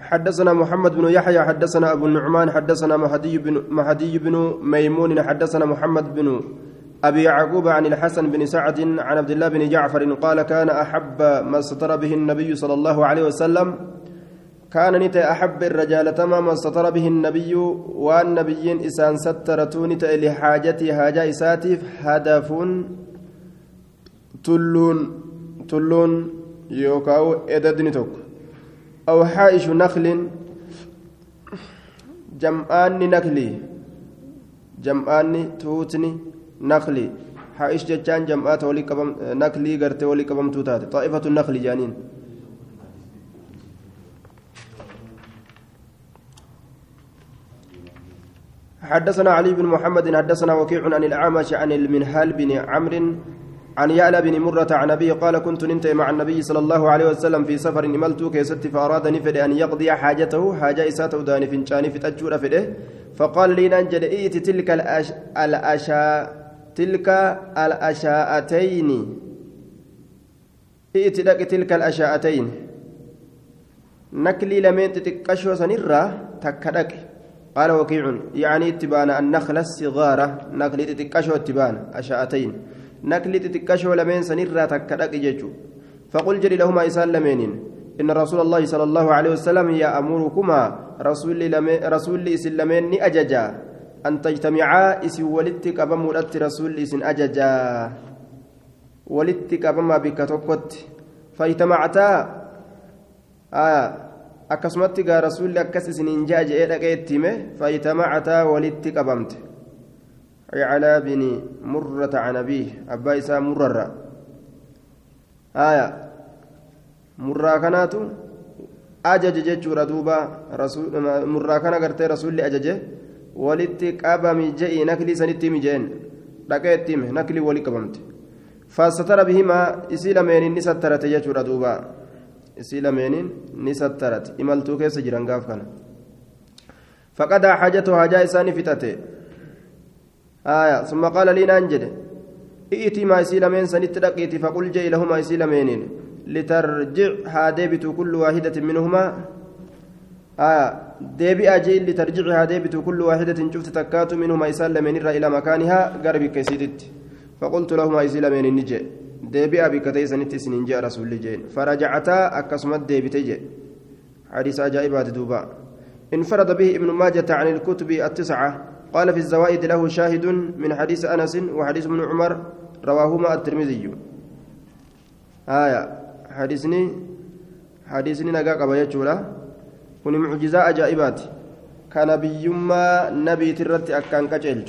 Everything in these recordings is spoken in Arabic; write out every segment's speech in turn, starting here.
حدثنا محمد بن يحيى حدثنا أبو النعمان حدثنا مهدي بن مهدي بن ميمون حدثنا محمد بن أبي يعقوب عن الحسن بن سعد عن عبد الله بن جعفر قال كان أحب ما ستر به النبي صلى الله عليه وسلم. كان نت أحب الرجال تمام ما ستر به النبي والنبيين إسان سترتوا نت لحاجتي حاجة إساتف هدف تلون تلون يوكاو إددني توك أو حائش نخل. جمعان نخلي جمعان توتني نخلي حائش جتان جمعات ولي قبم نخلي قرتي ولي قبم توتات طائفة النخل جانين حدثنا علي بن محمد حدثنا وكيع عن الأعمش عن المنهال بن عمرو عن يعلى بن مرة عن أبيه قال كنت ننتهي مع النبي صلى الله عليه وسلم في سفر إملت كيست فأراد نفد أن يقضي حاجته حاجة إسات وداني فنشاني في تجور فده فقال لي ننجد إيت تلك الأش... الأشا تلك الأشاءتين. إيت لك تلك الأشاءتين. نكلي لمن تتكشو سنرة تكدك قال وكيع. يعني اتبان النخل الصغارة نكلي تتكشو اتبان أشاءتين. نكلي تتكشو لمن سنرة تكدك ججو فقل جري لهما إسان لمنين إن رسول الله صلى الله عليه وسلم يأمركما رسول لمن رسول إسلامين أججا. أن تجتمعا إسي ولدتك أبمولت رسول إسن أججا. ولدتك أبما بك تقوت فاجتمعتا. آه akkasumatti gaa rasuulli akkas isiniin jaa je'ee dhaqee itti hime fayyitamacataa walitti qabamte أي على بن مرة عن أبيه أبا إساء مرة آية مرة كانت أجج جتشورا دوبا رسول مرة كان قرتي رسول أجج ولتي قبم جئي نكلي سنتي مجين لقيتيم نكلي ولي قبمت فستر بهما إسي لمين نسترت جتشورا دوبا إسي لمين نسترت إمالتو كيس جرنقاف كان فقد حاجته حاجة إساني فتته آية. ثم قال لي نانجد. ائتي ما يسي لمن سنت دقيتي فقل جئ لهما يسي لمنين لترجع هادبت كل واحدة منهما. آية. أجي لترجع هادبت كل واحدة شفت تكات منهما يسال لمن إلى مكانها قرب كيسيدت. فقلت لهما يسي لمن نجي deebi'a bikka ta'e sanitti isiniin jea rasuulli jeen farajacataa akkasumas deebite je حديث أجائبات دوبا. انفرد به ابن ماجة عن الكتب التسعة. قال في الزوائد له شاهد من حديث أنس وحديث ابن عمر رواهما الترمذي. آية. حديثني حديثني نقا قبا كن معجزة أجائبات. كان بيما نبي ترت أكان كجلج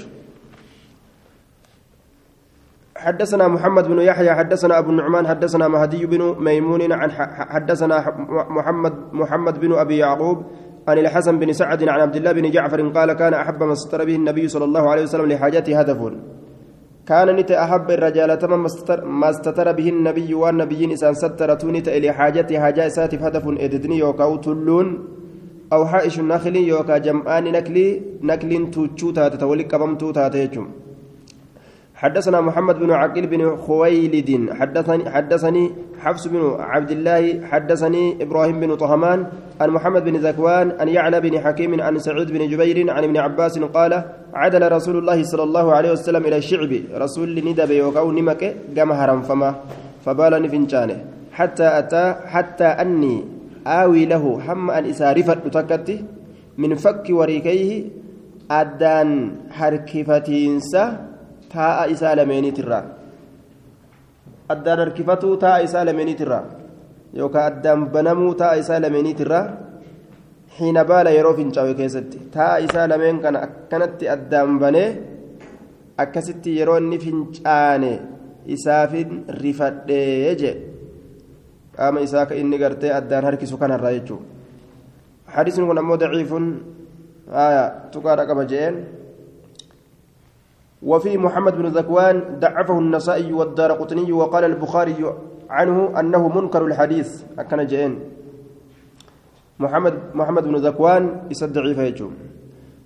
حدثنا محمد بن يحيى حدثنا أبو النعمان حدثنا مهدي بن ميمون عن حدثنا محمد محمد بن أبي يعقوب عن الحسن بن سعد عن عبد الله بن جعفر قال كان أحب ما استر به النبي صلى الله عليه وسلم لحاجته هدف. كان نت أحب الرجال تمام ما استتر به النبي والنبيين انسان سترتوا نت لحاجته حاجة ساتف هدف إددني يوكاو تلون أو حائش النخل يوكا جمعان نكلي نكل توتشو تاتا تولي قبمتو تاتا حدثنا محمد بن عقيل بن خويلد. حدثني حدثني حفص بن عبد الله حدثني إبراهيم بن طهمان عن محمد بن زكوان عن يعلى بن حكيم عن سعود بن جبير عن ابن عباس قال عدل رسول الله صلى الله عليه وسلم إلى الشعب رسول ندب يوكاو نمك قام هرم فما فبال نفنشانه حتى أتى حتى أني آوي له هم أن إسارفت تكتي من فك وريكيه أدان حركفتينسا taa'a isaa lameeniitirraa addaan harkifatuu taa'a isaa lameeniitirraa yookaan addaan banamuu taa'a isaa lameeniitirraa xiina baala yeroo fincaa'e keessatti. Taa'a isaa lameen kana akkanatti addaan banee akkasitti yeroo inni fincaane isaafin rifadhee jee. Qaama isaa ka inni gartee addaan harkisu kanarraa jechuudha. Hadiisni kun ammoo daciifun tuqaadha qaba jeen. وفي محمد بن ذكوان ضعفه النسائي والدار قطني وقال البخاري عنه أنه منكر الحديث. أكن جئين. محمد محمد بن ذكوان يسد ضعيف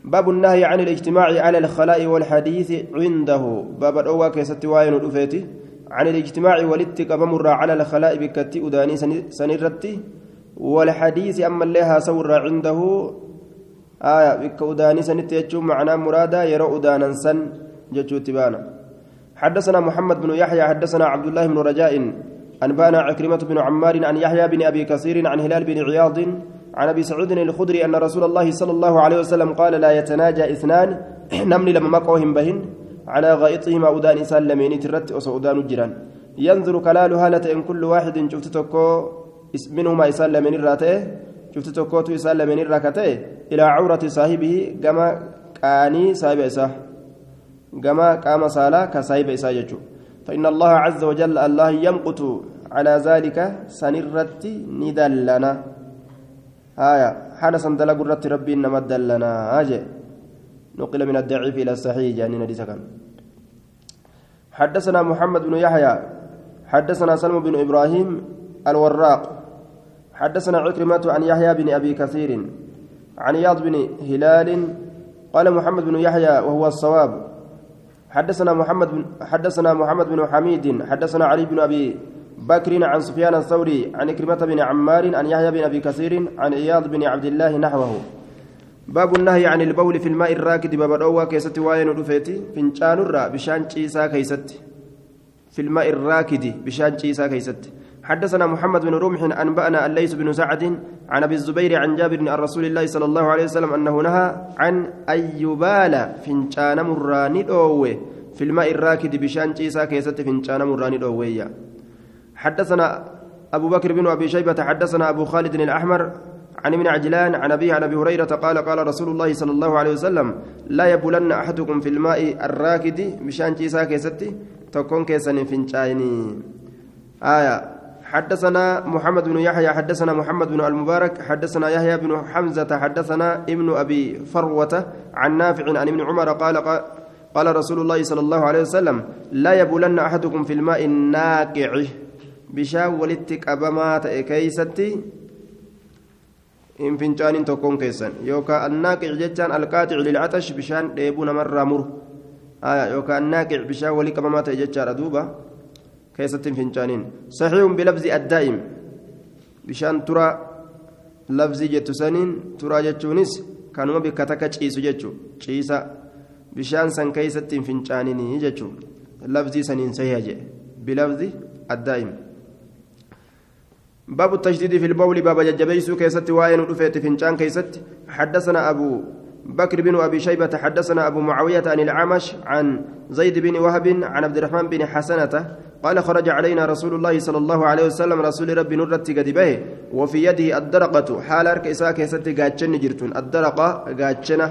باب النهي عن الاجتماع على الخلاء والحديث عنده. باب الأوى كيست واين عن الاجتماع والاتك بمر على الخلاء بكتي أداني سنرتي. والحديث أما اللي هاسور عنده. آية بك أداني سنت معناه مرادا يرى أدانا سن. جتشو حدثنا محمد بن يحيى حدثنا عبد الله بن رجاء أنبانا عكرمة بن عمار عن يحيى بن أبي كثير عن هلال بن عياض عن أبي سعود الخدري أن رسول الله صلى الله عليه وسلم قال لا يتناجى إثنان نمني لما مقوهم بهن على غائطهما أدان إسان لمين ترت وسودان الجيران. ينظر كلال هالة إن كل واحد شفت تكو منهما إسان لمين الراته شفت تكو إسان لمين الراكته إلى عورة صاحبه كما كاني صاحب إساه كما قام صالة كصاحب إساه يجو فإن الله عز وجل الله يمقت على ذلك سنرت ندلنا. آية. حال سندل قرت ربي إنما دلنا. أجي. نقل من الضعيف إلى الصحيح جانين كان. حدثنا محمد بن يحيى. حدثنا سلم بن إبراهيم الوراق. حدثنا عكرمة عن يحيى بن أبي كثير. عن عياض بن هلال. قال محمد بن يحيى وهو الصواب حدثنا محمد بن حدثنا محمد بن حميد حدثنا علي بن أبي بكر عن سفيان الثوري عن عكرمة بن عمار عن يحيى بن أبي كثير عن عياض بن عبد الله نحوه. باب النهي عن البول في الماء الراكد باب الأوى keessatti واين رفيتي fincaan irraa bishaan ciisaa keessatti. في الماء الراكد bishaan ciisaa keessatti. حدثنا محمد بن رمح أنبأنا الليث بن سعد عن أبي الزبير عن جابر عن رسول الله صلى الله عليه وسلم أنه نهى عن أن يبال fincaan مراني في الماء الراكد bishaan ciisaa keessatti fincaan مراني أوويا حدثنا أبو بكر بن أبي شيبة حدثنا أبو خالد الأحمر عن ابن عجلان عن أبي عن أبي هريرة قال قال رسول الله صلى الله عليه وسلم لا يبولن أحدكم في الماء الراكد مشان جيسا كيستي تكون كيسن فنشايني آية. حدثنا محمد بن يحيى حدثنا محمد بن المبارك حدثنا يحيى بن حمزة حدثنا ابن أبي فروة عن نافع عن ابن عمر قال قال رسول الله صلى الله عليه وسلم لا يبولن أحدكم في الماء الناقع bishaan walitti qabamaa ta'e keeysatti hin fincaanin tokkoon keessan yookaan annaaqic jechaan alqaaxic lilcaxash bishaan dheebuu namarraa muru yookaan annaaqic bishaan walii qabamaa ta'e jechaadha addaa'im bishaan turaa labzii jettu saniin turaa jechuunis kanuma bikka takka ciisu jechuu ciisa bishaan san keessatti hin fincaaninii jechuu labzii saniin sahiha jedhe bilabzi addaa'im باب التشديد في البول باب ججبيسو كيست وين رفيت فنجان كيست حدثنا أبو بكر بن أبي شيبة حدثنا أبو معاوية عن العمش عن زيد بن وهب عن عبد الرحمن بن حسنة قال خرج علينا رسول الله صلى الله عليه وسلم رسول ربي نرت قد به وفي يده الدرقة. حال أرك إساء كيست قاتشن جرتون. الدرقة قاتشنة.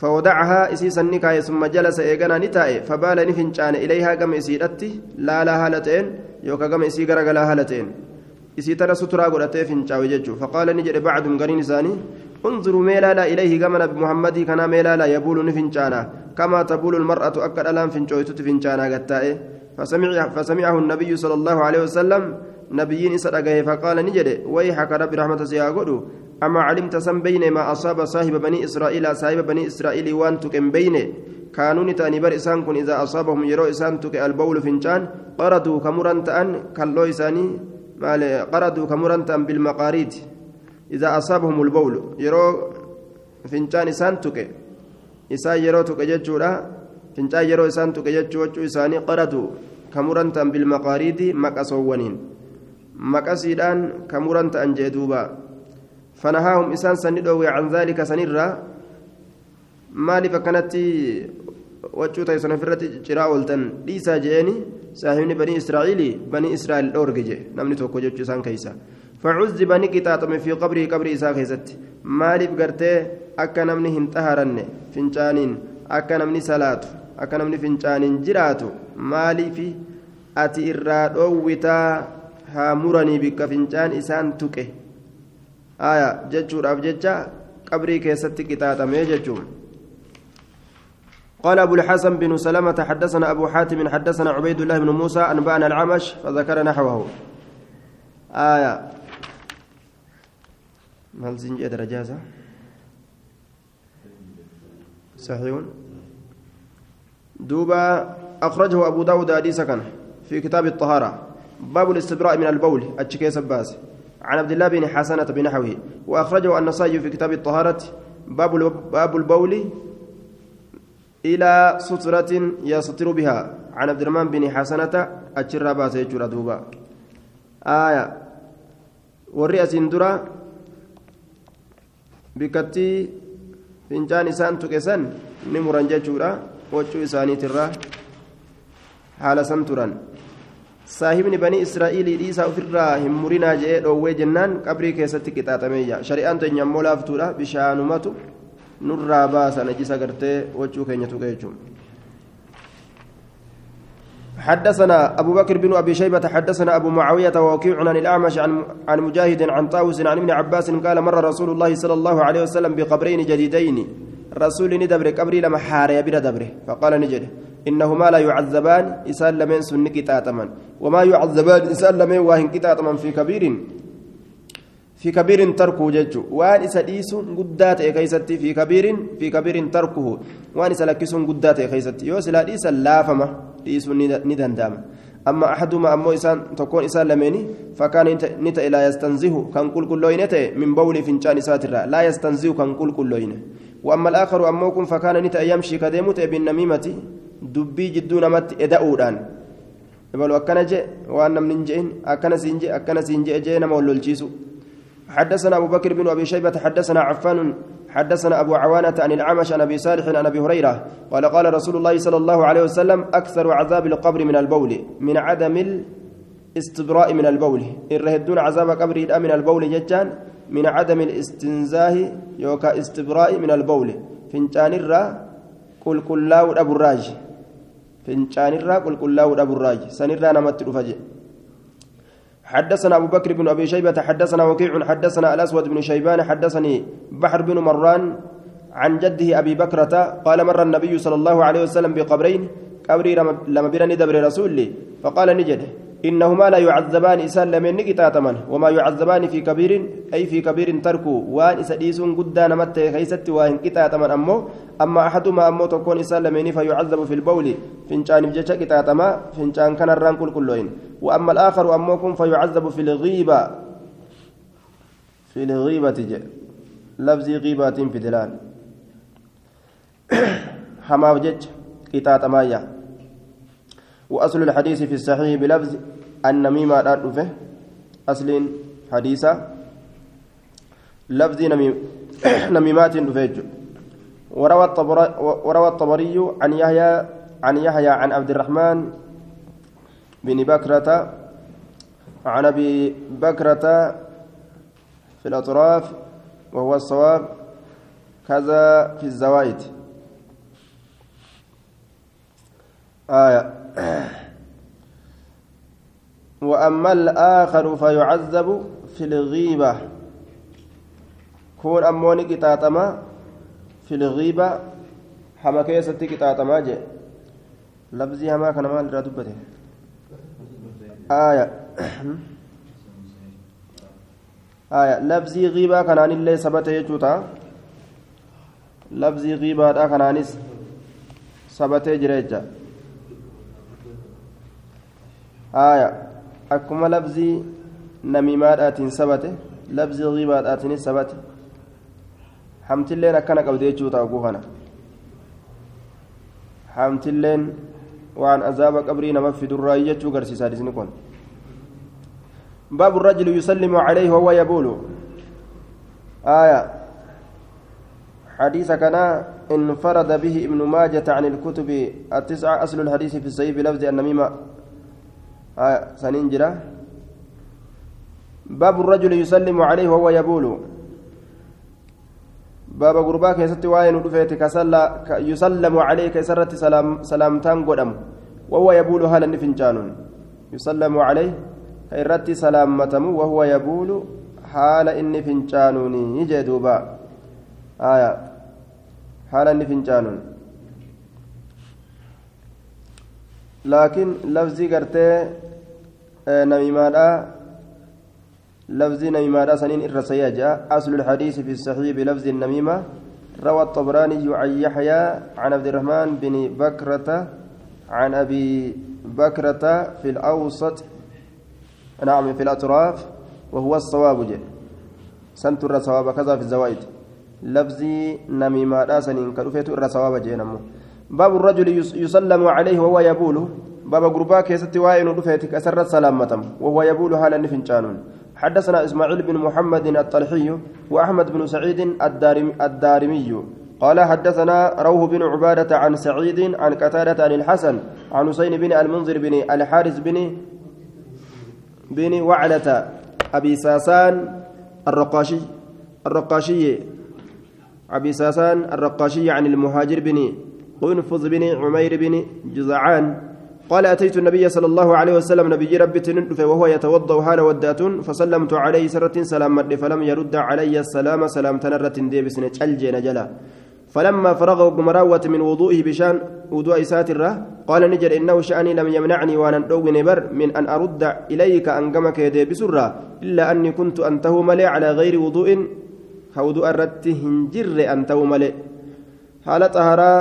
فودعها إسيسا نكاية ثم جلس إيقنا نتائي. فبال نفنشان إليها قم إسيرتي لا لا هالتين. يوكا قم إسي قرق هالتين. suturaa godhatee fincaawe jechuun faqaala ni jedhe bacdum gariin isaanii انظروا ميلالا إليه كما نبي محمد كان ميلالا يبول نفنشانا كما تبول المرأة أكد ألام فنشويتت فنشانا قتائه فسمع فسمعه النبي صلى الله عليه وسلم نبيين إسرقه فقال نجد ويحك رب رحمة سياغدو أما علمت سم بين ما أصاب صاحب بني إسرائيل صاحب بني إسرائيل وان تكن بين كانوا نتأني بر إسان كن إذا أصابهم يرو إسان تك البول فنشان قردوا كمران تأن كاللو إساني maal qaraduu ka murantan bilmaqaariiti idaa asaabahum ulbawlu yeroo fincaan isaan tuqe isaan yeroo tuqe fincaan yeroo isaan tuqe jechuu wachuu isaanii qaraduu ka murantan bilmaqaariiti maqasoowwaniin maqasiidhaan ka muran ta'an jee duuba fanahaahum isaan sanni dhoowwe can dhaalika sanirraa maaliif akkanatti wachuu ta'isan ofirratti ciraa ooltan dhiisaa je'eeni saahibni banii israa'iilii banii israa'el dhoorge je namni tokko jechuu isaan keeysa فعذب نقطة في قبره قبر إساء خيست مالف قرتي أكا نمني هنتهرن فنشانين أكا نمني صلاة نمني فنشانين جراتو مالف أتي إراد أوتا هامرني بك فنشان إسان تكه آية جتشور أف جتشا قبري كيست قطعة مي جتشور قال أبو الحسن بن سلمة حدثنا أبو حاتم حدثنا عبيد الله بن موسى أنبأنا العمش فذكر نحوه. آية. هل زنجي درجازة صحيح. دوبا أخرجه أبو داود حديثا كان في كتاب الطهارة. باب الاستبراء من البول أتشكي سباس. عن عبد الله بن حسنة بنحوه وأخرجه النسائي في كتاب الطهارة. باب باب البول إلى سترة يستر بها. عن عبد الرحمن بن حسنة أجر باسي دوبا. آية. والرئة درا بكتي فنجان إسان تكسن نمرن ججورا وجو إساني ترى حال سنتران saahibni banii israa'iilii dhiisaa ofirraa hin murinaa jedhee dhoowwee jennaan qabrii keessatti qixaaxameeyya shari'aan teenya ammoo laaftuudha bishaanumatu nurraa baasa najisa gartee wachuu keenya tuqe jechuun حدثنا أبو بكر بن أبي شيبة حدثنا أبو معاوية ووكيع عن الأعمش عن عن مجاهد عن طاووس عن ابن عباس قال مر رسول الله صلى الله عليه وسلم بقبرين جديدين رسول ندبر قبري لما حاري بلا دبره فقال نجد إنهما لا يعذبان إسال لمن سن كتاتما وما يعذبان إسال لمن واهن كتاتما في كبير في كبير تركه جج وان إسديس قدات كيستي في كبير في كبير تركه. وان إسلكس قدات كيستي يوسل إيس اللافمة إيس ندندام. أما أحدهما أمو إسان تكون إسان لمني فكان نتا لا يستنزه كان كل كلوين من بول فنجان ساترا لا يستنزه كان كل كلوين وأما الآخر أموكم فكان نتا يمشي كديمت بالنميمة ibalu akkana jee waan namni hin je'in akkana siin jee akkana siin jee jee nama wallolchiisu حدثنا أبو بكر بن أبي شيبة حدثنا عفان حدثنا أبو عوانة عن العمش عن أبي صالح عن أبي هريرة قال قال رسول الله صلى الله عليه وسلم أكثر عذاب القبر من البول من عدم الاستبراء من البول. الرهدون عذاب قبر من البول ججان من عدم الاستنزاه يوكا استبراء من البول. فنجان الرا قل قل لا أبو الراج. فنشانirraa qulqullaa'uu dhaburraaj sanirraa namatti dhufa jedhe حدثنا أبو بكر بن أبي شيبة حدثنا وكيع حدثنا الأسود بن شيبان حدثني بحر بن مران عن جده أبي بكرة قال مر النبي صلى الله عليه وسلم بقبرين قبري لما برني دبر رسولي فقال نجده. إنهما لا يعذبان إسان لمن نكتاتمن وما يعذبان في كبير أي في كبير تركوا. وان إسديس قدان مت خيست وان كتاتمن أمو أما أحدهما أمو تكون إسان لمن فيعذب في البول. فنشان بجتا كتاتما فنشان كان الران كل كلين وأما الآخر أموكم فيعذب في الغيبة. في الغيبة جاء لفظ غيبات في دلال حما وجج كتاتما وأصل الحديث في الصحيح بلفظ النميمة رفه أصل حديثة. لفظ نميمات رفيج وروى الطبري وروى الطبري عن يحيى عن يحيى عن عبد الرحمن بن بكرة. عن أبي بكرة في الأطراف وهو الصواب كذا في الزوائد. آية. وأما الآخر فيعذب في الغيبة. كون أموني كتاتما في الغيبة حما كيستي كتاتما جي لفظي هما كان مال ردبته آية. آية. لفظي غيبة كان اللي ثبت يجوتا لفظي غيبة كان ثبت جريجا آية akkuma labzii namimaadhaatiin sabate labzii ghibaadhaatiinis sabate hamtilleen akkana qabde jechuu ta'a guufana hamtilleen waan azaaba qabrii nama fidurraayi jechuu garsiisa hadisni kun باب الرجل يسلم عليه وهو يبول آية حديث كان انفرد به ابن ماجة عن الكتب التسعة أصل الحديث في الصحيح بلفظ النميمة سنين جرا. باب الرجل يسلم عليه وهو يبول. باب غربا كيست واين دفيت كسلا يسلم عليه كسرت سلام سلامتان قدم. وهو يبول هل فنجان يسلم عليه كيرت سلامتم وهو يبول حال إني فنجانوني يجي دوبا. آية. حال إني فنجانون laakiin lafzii gartee namimaadha لفظ نميمة سنين الرسيا جاء. أصل الحديث في الصحيح بلفظ النميمة. روى الطبراني عن يحيى عن عبد الرحمن بن بكرة عن أبي بكرة في الأوسط. نعم في الأطراف. وهو الصواب جي سنتر صواب كذا في الزوائد. لفظي نميما راسن كرفيت الر صواب جي نمو. باب الرجل يسلم عليه وهو يبول. باب غربا كيست واين رفيت كسر سلامتم. وهو يبول حال نفنشانون حدثنا إسماعيل بن محمد الطلحي وأحمد بن سعيد الدارمي, قال حدثنا روح بن عبادة عن سعيد عن قتادة عن الحسن عن حضين بن المنذر بن الحارث بن بن وعلة أبي ساسان الرقاشي الرقاشي أبي ساسان الرقاشي عن المهاجر بن قنفذ بن عمير بن جزعان. قال أتيت النبي صلى الله عليه وسلم نبي ربي تندف وهو يتوضأ حال ودات فسلمت عليه سرة سلام فلم يرد علي السلام سلام تنرة ديبس نجلجي نجلا فلما فرغ قمراوة من وضوئه بشان وضوء ساترة قال نجر إنه شأني لم يمنعني وأنا أدون بر من أن أرد إليك أنقمك يدي بسرة إلا أني كنت أنته ملي على غير وضوء هودوء الرت هنجر أنته ملي حالة طهارة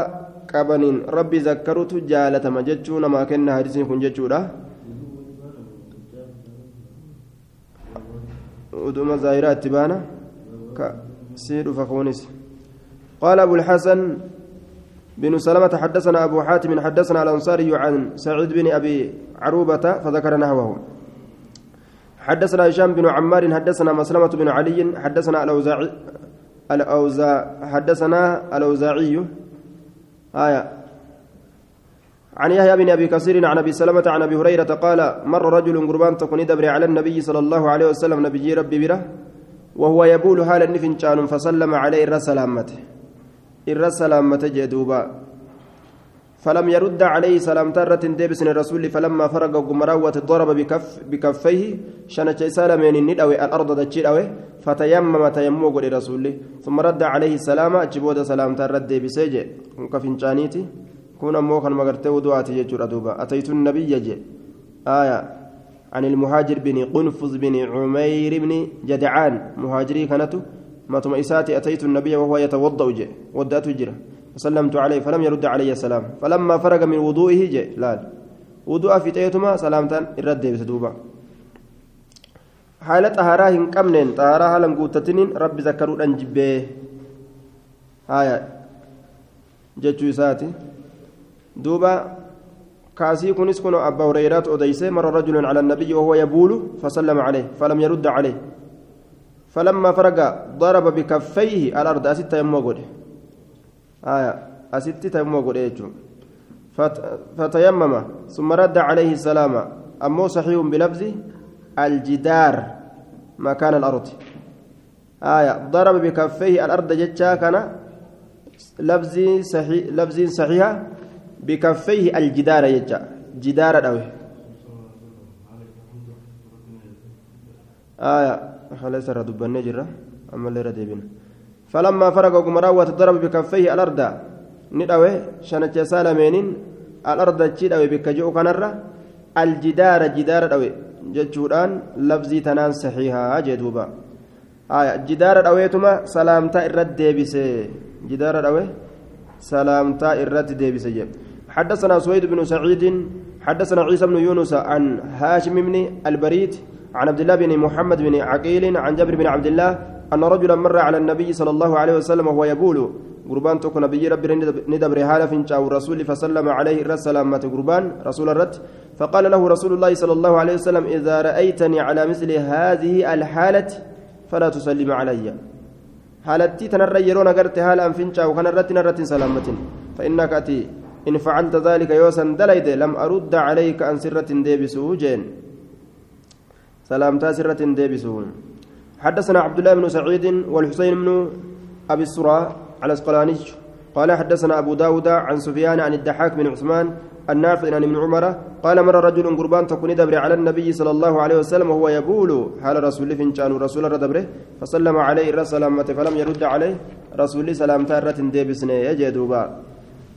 qabaniin rabbi zakkarutu jaalatama jechuu namaa kenna hadisiin kun jechuudha. Uduma zaahiraa itti baana sii dhufa kunis قال أبو الحسن بن سلمة حدثنا أبو حاتم حدثنا الأنصاري عن سعيد بن أبي عروبة فذكر نحوه حدثنا هشام بن عمار حدثنا مسلمة بن علي حدثنا الأوزاعي الأوزاع حدثنا الأوزاعي آية. عن يحيى بن أبي كثير عن أبي سلمة عن أبي هريرة قال مر رجل قربان تكون دبر على النبي صلى الله عليه وسلم نبي ربي بره وهو يبول حال النفنشان فسلم عليه الرسلامته الرسلامته جدوبا. فلم يرد عليه سلام ترة ديبس الرسول فلما فرغ قمراوة ضرب بكف بكفيه شنة سالمين ندوي الأرض دجيروي فتيمم تيمم قول رسول ثم رد عليه السلام أجبود سلام ترة ديبس جي. كفنشانيتي كون أمو كان مغرتي ودواتي يجور أدوبا أتيت النبي جي. آية. عن المهاجر بن قنفذ بن عمير بن جدعان. مهاجري كانت ما إساتي أتيت النبي وهو يتوضأ جي. ودأت جره فسلمت عليه فلم يرد علي السلام فلما فرغ من وضوئه جاء لا. وضوء في تيتما سلامتان الرد بسدوبا حالة طهارة هن كمنين. طهارة هلن قوتتنين. رب ذكروا أن جبه. هايا جتشو ساتي. دوبا كاسي كنس كنو أبا هريرات أديسي مر رجل على النبي وهو يبول فسلم عليه. فلم يرد عليه. فلما فرغ ضرب بكفيه الأرض أستة يمو آية أستي تيمم قريتشو فتيمم. ثم رد عليه السلام. أمو صحيح بلفظ الجدار مكان الأرض. آية. ضرب بكفيه الأرض جتشا كان لفظ صحيح لفظ صحيح بكفيه الجدار يجا جدار دوي آية. خلاص ردبنا جرا أما اللي ردبنا فلما فرغ قمراوة ضرب بكفيه الأرض ندوي شنت سالمين الأرض تشيدوي بكجو كنرة الجدار جدار دوي جتشوران لفظي تنان صحيحة جدوبا. آية جدار دويتما سلامتا إرد ديبسي جدار دوي سلامتا إرد ديبسي حدثنا سويد بن سعيد حدثنا عيسى بن يونس عن هاشم بن البريد عن عبد الله بن محمد بن عقيل عن جابر بن عبد الله أن رجلا مر على النبي صلى الله عليه وسلم وهو يبول قربان تكو نبي ربي ندبر حال فنشا الرسول فسلم عليه الرسلامة قربان رسول الرد فقال له رسول الله صلى الله عليه وسلم إذا رأيتني على مثل هذه الحالة فلا تسلم علي. حالتي تنرى يرون قرت حالا فنشا وكان الرد نرت سلامة. فإنك أتي إن فعلت ذلك يوسا دليد لم أرد عليك عن سرة ديبسو جين سلامتا سرة ديبسو حدثنا عبد الله بن سعيد والحسين بن أبي السراء على اسقلاني قال حدثنا أبو داود عن سفيان عن الدحاك بن عثمان النافع عن ابن عمر قال مر رجل قربان تكون دبر على النبي صلى الله عليه وسلم وهو يبول حال رسول فنشان رسول دبره فسلم عليه الرسلامة فلم يرد عليه رسول سلام تارة ديبسني يجدوبا.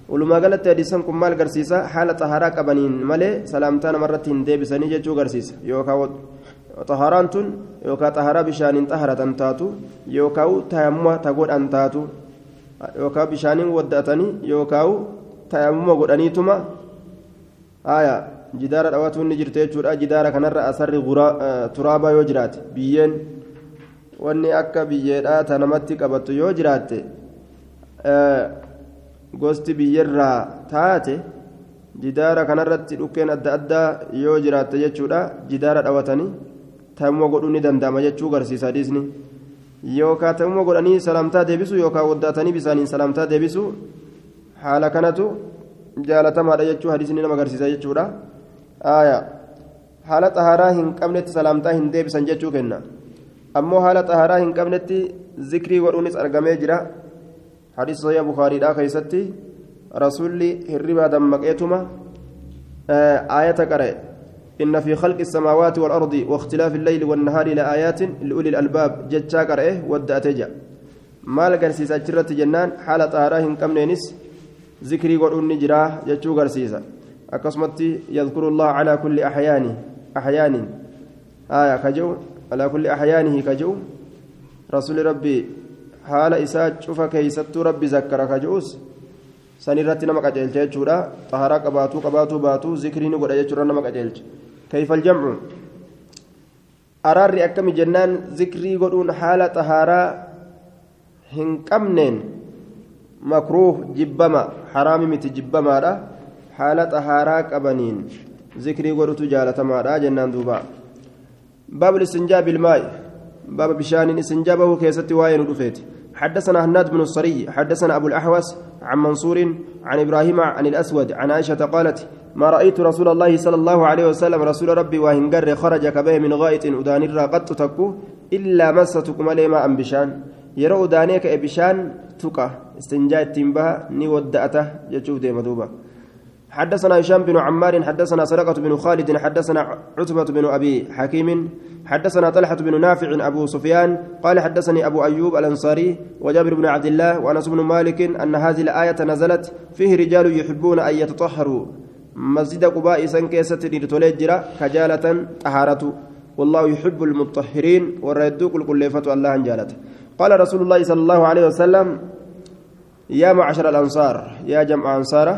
ولما قالت هديسان كم مال قرسيسا حالة طهارة قبنين ملي سلامتان مرة ديبسني جتشو قرسيسا. يوكا xaharaan tun yookaan xaharaa bishaaniin xaharatan taatu yookaan tayammuma ta godhan taatu yookaan bishaaniin wadda'atanii yookaan tayammuma godhaniituma jidaara dhawatuun ni jirte jechuudha jidaara kanarra asarri turaabaa yoo jiraate biyyeen wanni akka biyyeedhaa ta namatti qabattu yoo jiraatte gosti biyyerraa taate jidaara kanarratti dhukkeen adda addaa yoo jiraatte jechuudha jidaara dhawatanii taa'umma godhuu ni danda'ama jechuu garsiisa hadiisni yookaan taa'umma godhanii salaamtaa deebisu yookaan waddaatanii bisaaniin salaamtaa deebisu haala kanatu jaalatamaadha jechuu hadiisni nama garsiisa jechuudha haala xahaaraa hin qabnetti salaamtaa hin deebisan jechuu kenna ammoo haala xahaaraa hin qabnetti zikrii godhuunis argamee jira hadiisa sayyaa bukaariidhaa keessatti rasuulli hirribaa dammaqeetuma aayata qara'e إن في خلق السماوات والأرض واختلاف الليل والنهار لآيات لأولي الألباب جتشا قرأه ودأتجا zikrii godhuun ni jira jechuu garsiisa akkasumatti yadkuru allah calaa kulli axyaani axyaanin aya ka je'u alaa kulli axyaanihi ka je'u rasuli rabbii haala isaa cufa keeysattuu rabbi zakkara ka je'us san irratti nama qaceelcha jechuudha xaharaa qabaatuu qabaatuu baatuu zikrii ni godha jechuudha nama qaceelcha araarri akkami jennaan zikrii godhuun haala xahaaraa hin qabneen makruuh jibbama haraami miti jibbamaadha haala xahaaraa qabaniin zikrii godhutu jaalatamaadha jennaan duuba baabu istinjaa bilmaa'i baaba bishaaniin istinjaa bahuu keessatti waa'ee nu dhufeeti حدثنا هناد بن الصري حدثنا أبو الأحوس عن منصور عن إبراهيم عن الأسود عن عائشة قالت ما رأيت رسول الله صلى الله عليه وسلم رسول ربي وهنجر خرج كبه من غائط أدان قد تكو إلا مستكم لما أم بشان. ka'e bishaan tuqa istinjaa ittiin baha ni wadda'ata jechuuf deema duuba حدثنا هشام بن عمار حدثنا سرقة بن خالد حدثنا عتبة بن أبي حكيم حدثنا طلحة بن نافع أبو سفيان قال حدثني أبو أيوب الأنصاري وجابر بن عبد الله وأنس بن مالك أن هذه الآية نزلت. فيه رجال يحبون أن يتطهروا. مسجد قباء سنكيسة لتولجرا كجالة طهارة والله يحب المطهرين والردوك الكليفة الله جالته قال رسول الله صلى الله عليه وسلم يا معشر الأنصار يا جمع أنصاره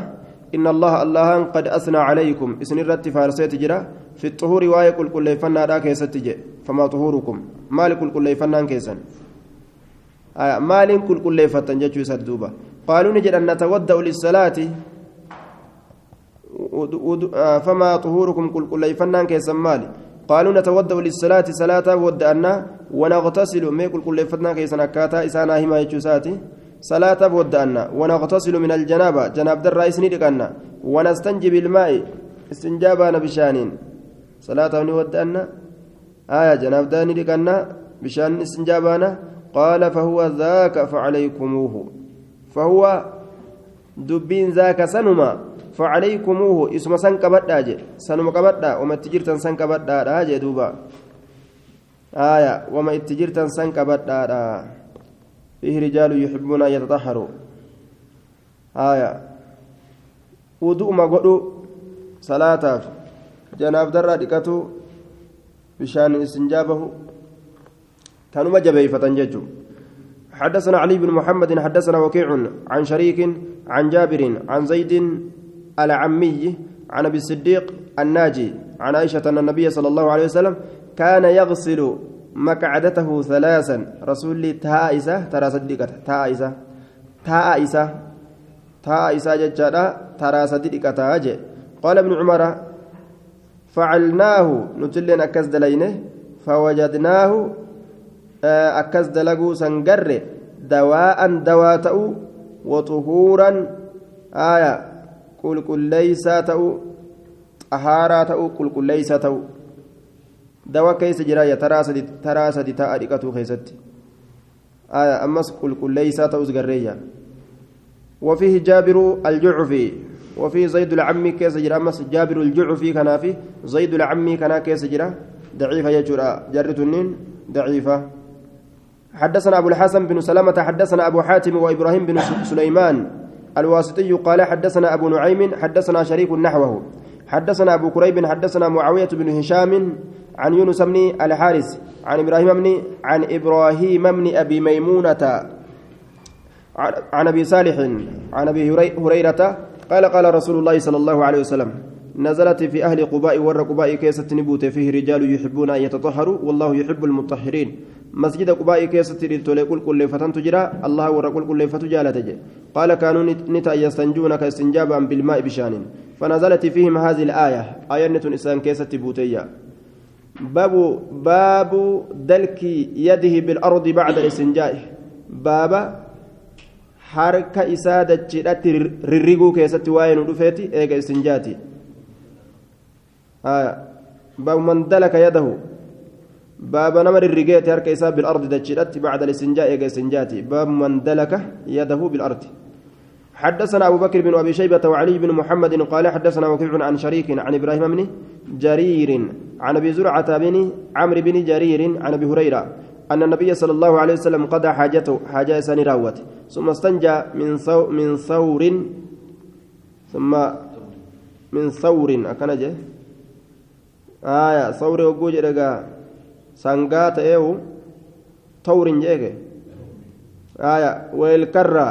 إن الله الله قد أثنى عليكم إسن الرت فارسيت جرا في الطهور واي كل كل فنا دا كيستجي فما طهوركم مالك كل كل فنان كيسن آه مالك كل كل فتن جتشو سدوبا قالوا نجد أن نتودأ للصلاة فما طهوركم كل كل فنان كيسن مالي. قالوا نتودأ للصلاة صلاة ودأنا ونغتسل. ميكل كل فتنا كيسن أكاتا إسانا هما يجوساتي صلاة ودأنا ونغتسل من الجنابة. جناب در رئيس ندقنا ونستنجي بالماء. استنجابنا بشانين صلاة ودأنا آية جناب داني ندقنا بشان استنجابنا قال فهو ذاك فعليكموه. فهو دبين ذاك سنما. فعليكموه اسم سن قبدا جي سنما قبدا وما تجرتن سن قبدا راجي دوبا. آية وما اتجرتن سن قبدا فيه رجال يحبون أن يتطهروا. آية. ودوء ما قدوا صلاة. جناب درة دكتو بشان استنجابه. كانوا مجبي فتنججوا حدثنا علي بن محمد حدثنا وكيع عن شريك عن جابر عن زيد العمي عن أبي الصديق الناجي عن عائشة أن النبي صلى الله عليه وسلم كان يغسل مقعدته ثلاثا. رسول تائسة ترى صديقته تائسة تائسة تائسة ججادا ترى أجي قال ابن عمر فعلناه نتلين أكز دلينه فوجدناه أكز دلقو سنقر دواء دواء وطهورا آية. قل قل ليس تأو دواء كيس جراية تراسد تراسد تأريكة خيست آية أمس قل قل ليس تأو زقرية وفيه جابر الجعفي وفيه زيد العم كيس جرا أمس جابر الجعفي كان فيه زيد العم كان كيس جرا ضعيفة يجرا جرة ضعيفة حدثنا أبو الحسن بن سلامة حدثنا أبو حاتم وإبراهيم بن سليمان الواسطي قال حدثنا أبو نعيم حدثنا شريك نحوه. حدثنا أبو كريب حدثنا معاوية بن هشام عن يونس بن الحارث عن إبراهيم بن عن إبراهيم بن أبي ميمونة عن أبي صالح عن أبي هريرة قال قال رسول الله صلى الله عليه وسلم نزلت في أهل قباء ور قباء كيسة نبوت فيه رجال يحبون أن يتطهروا والله يحب المطهرين. مسجد قباء كيسة ريتولي قل كل فتن تجرى الله ور قل كل فتجالة قال كانوا نتا يستنجون كاستنجابا بالماء بشان فنزلت فيهم هذه الآية آية إنسان كيسة بوتيا. باب باب دلك يده بالأرض بعد الاستنجاء. باب harka isaa dachiidhatti rirriguu keessatti waa'ee nu dhufeeti baabu man dalaka yadahu baaba nama rirrigeeti harka isaa bilardi dachiidhatti bacda listinjaa eega istinjaati baabu man dalaka yadahu bilardi حدثنا أبو بكر بن أبي شيبة وعلي بن محمد قال حدثنا وكيع عن شريك عن إبراهيم بن جرير عن أبي زرعة بن عمرو بن جرير عن أبي هريرة أن النبي صلى الله عليه وسلم قضى حاجته حاجة ساني راوت. ثم استنجى من ثو من ثور ثم من ثور. أكنجه آية ثور وجوج رجع سانغات إيو ثور جيك آية والكرة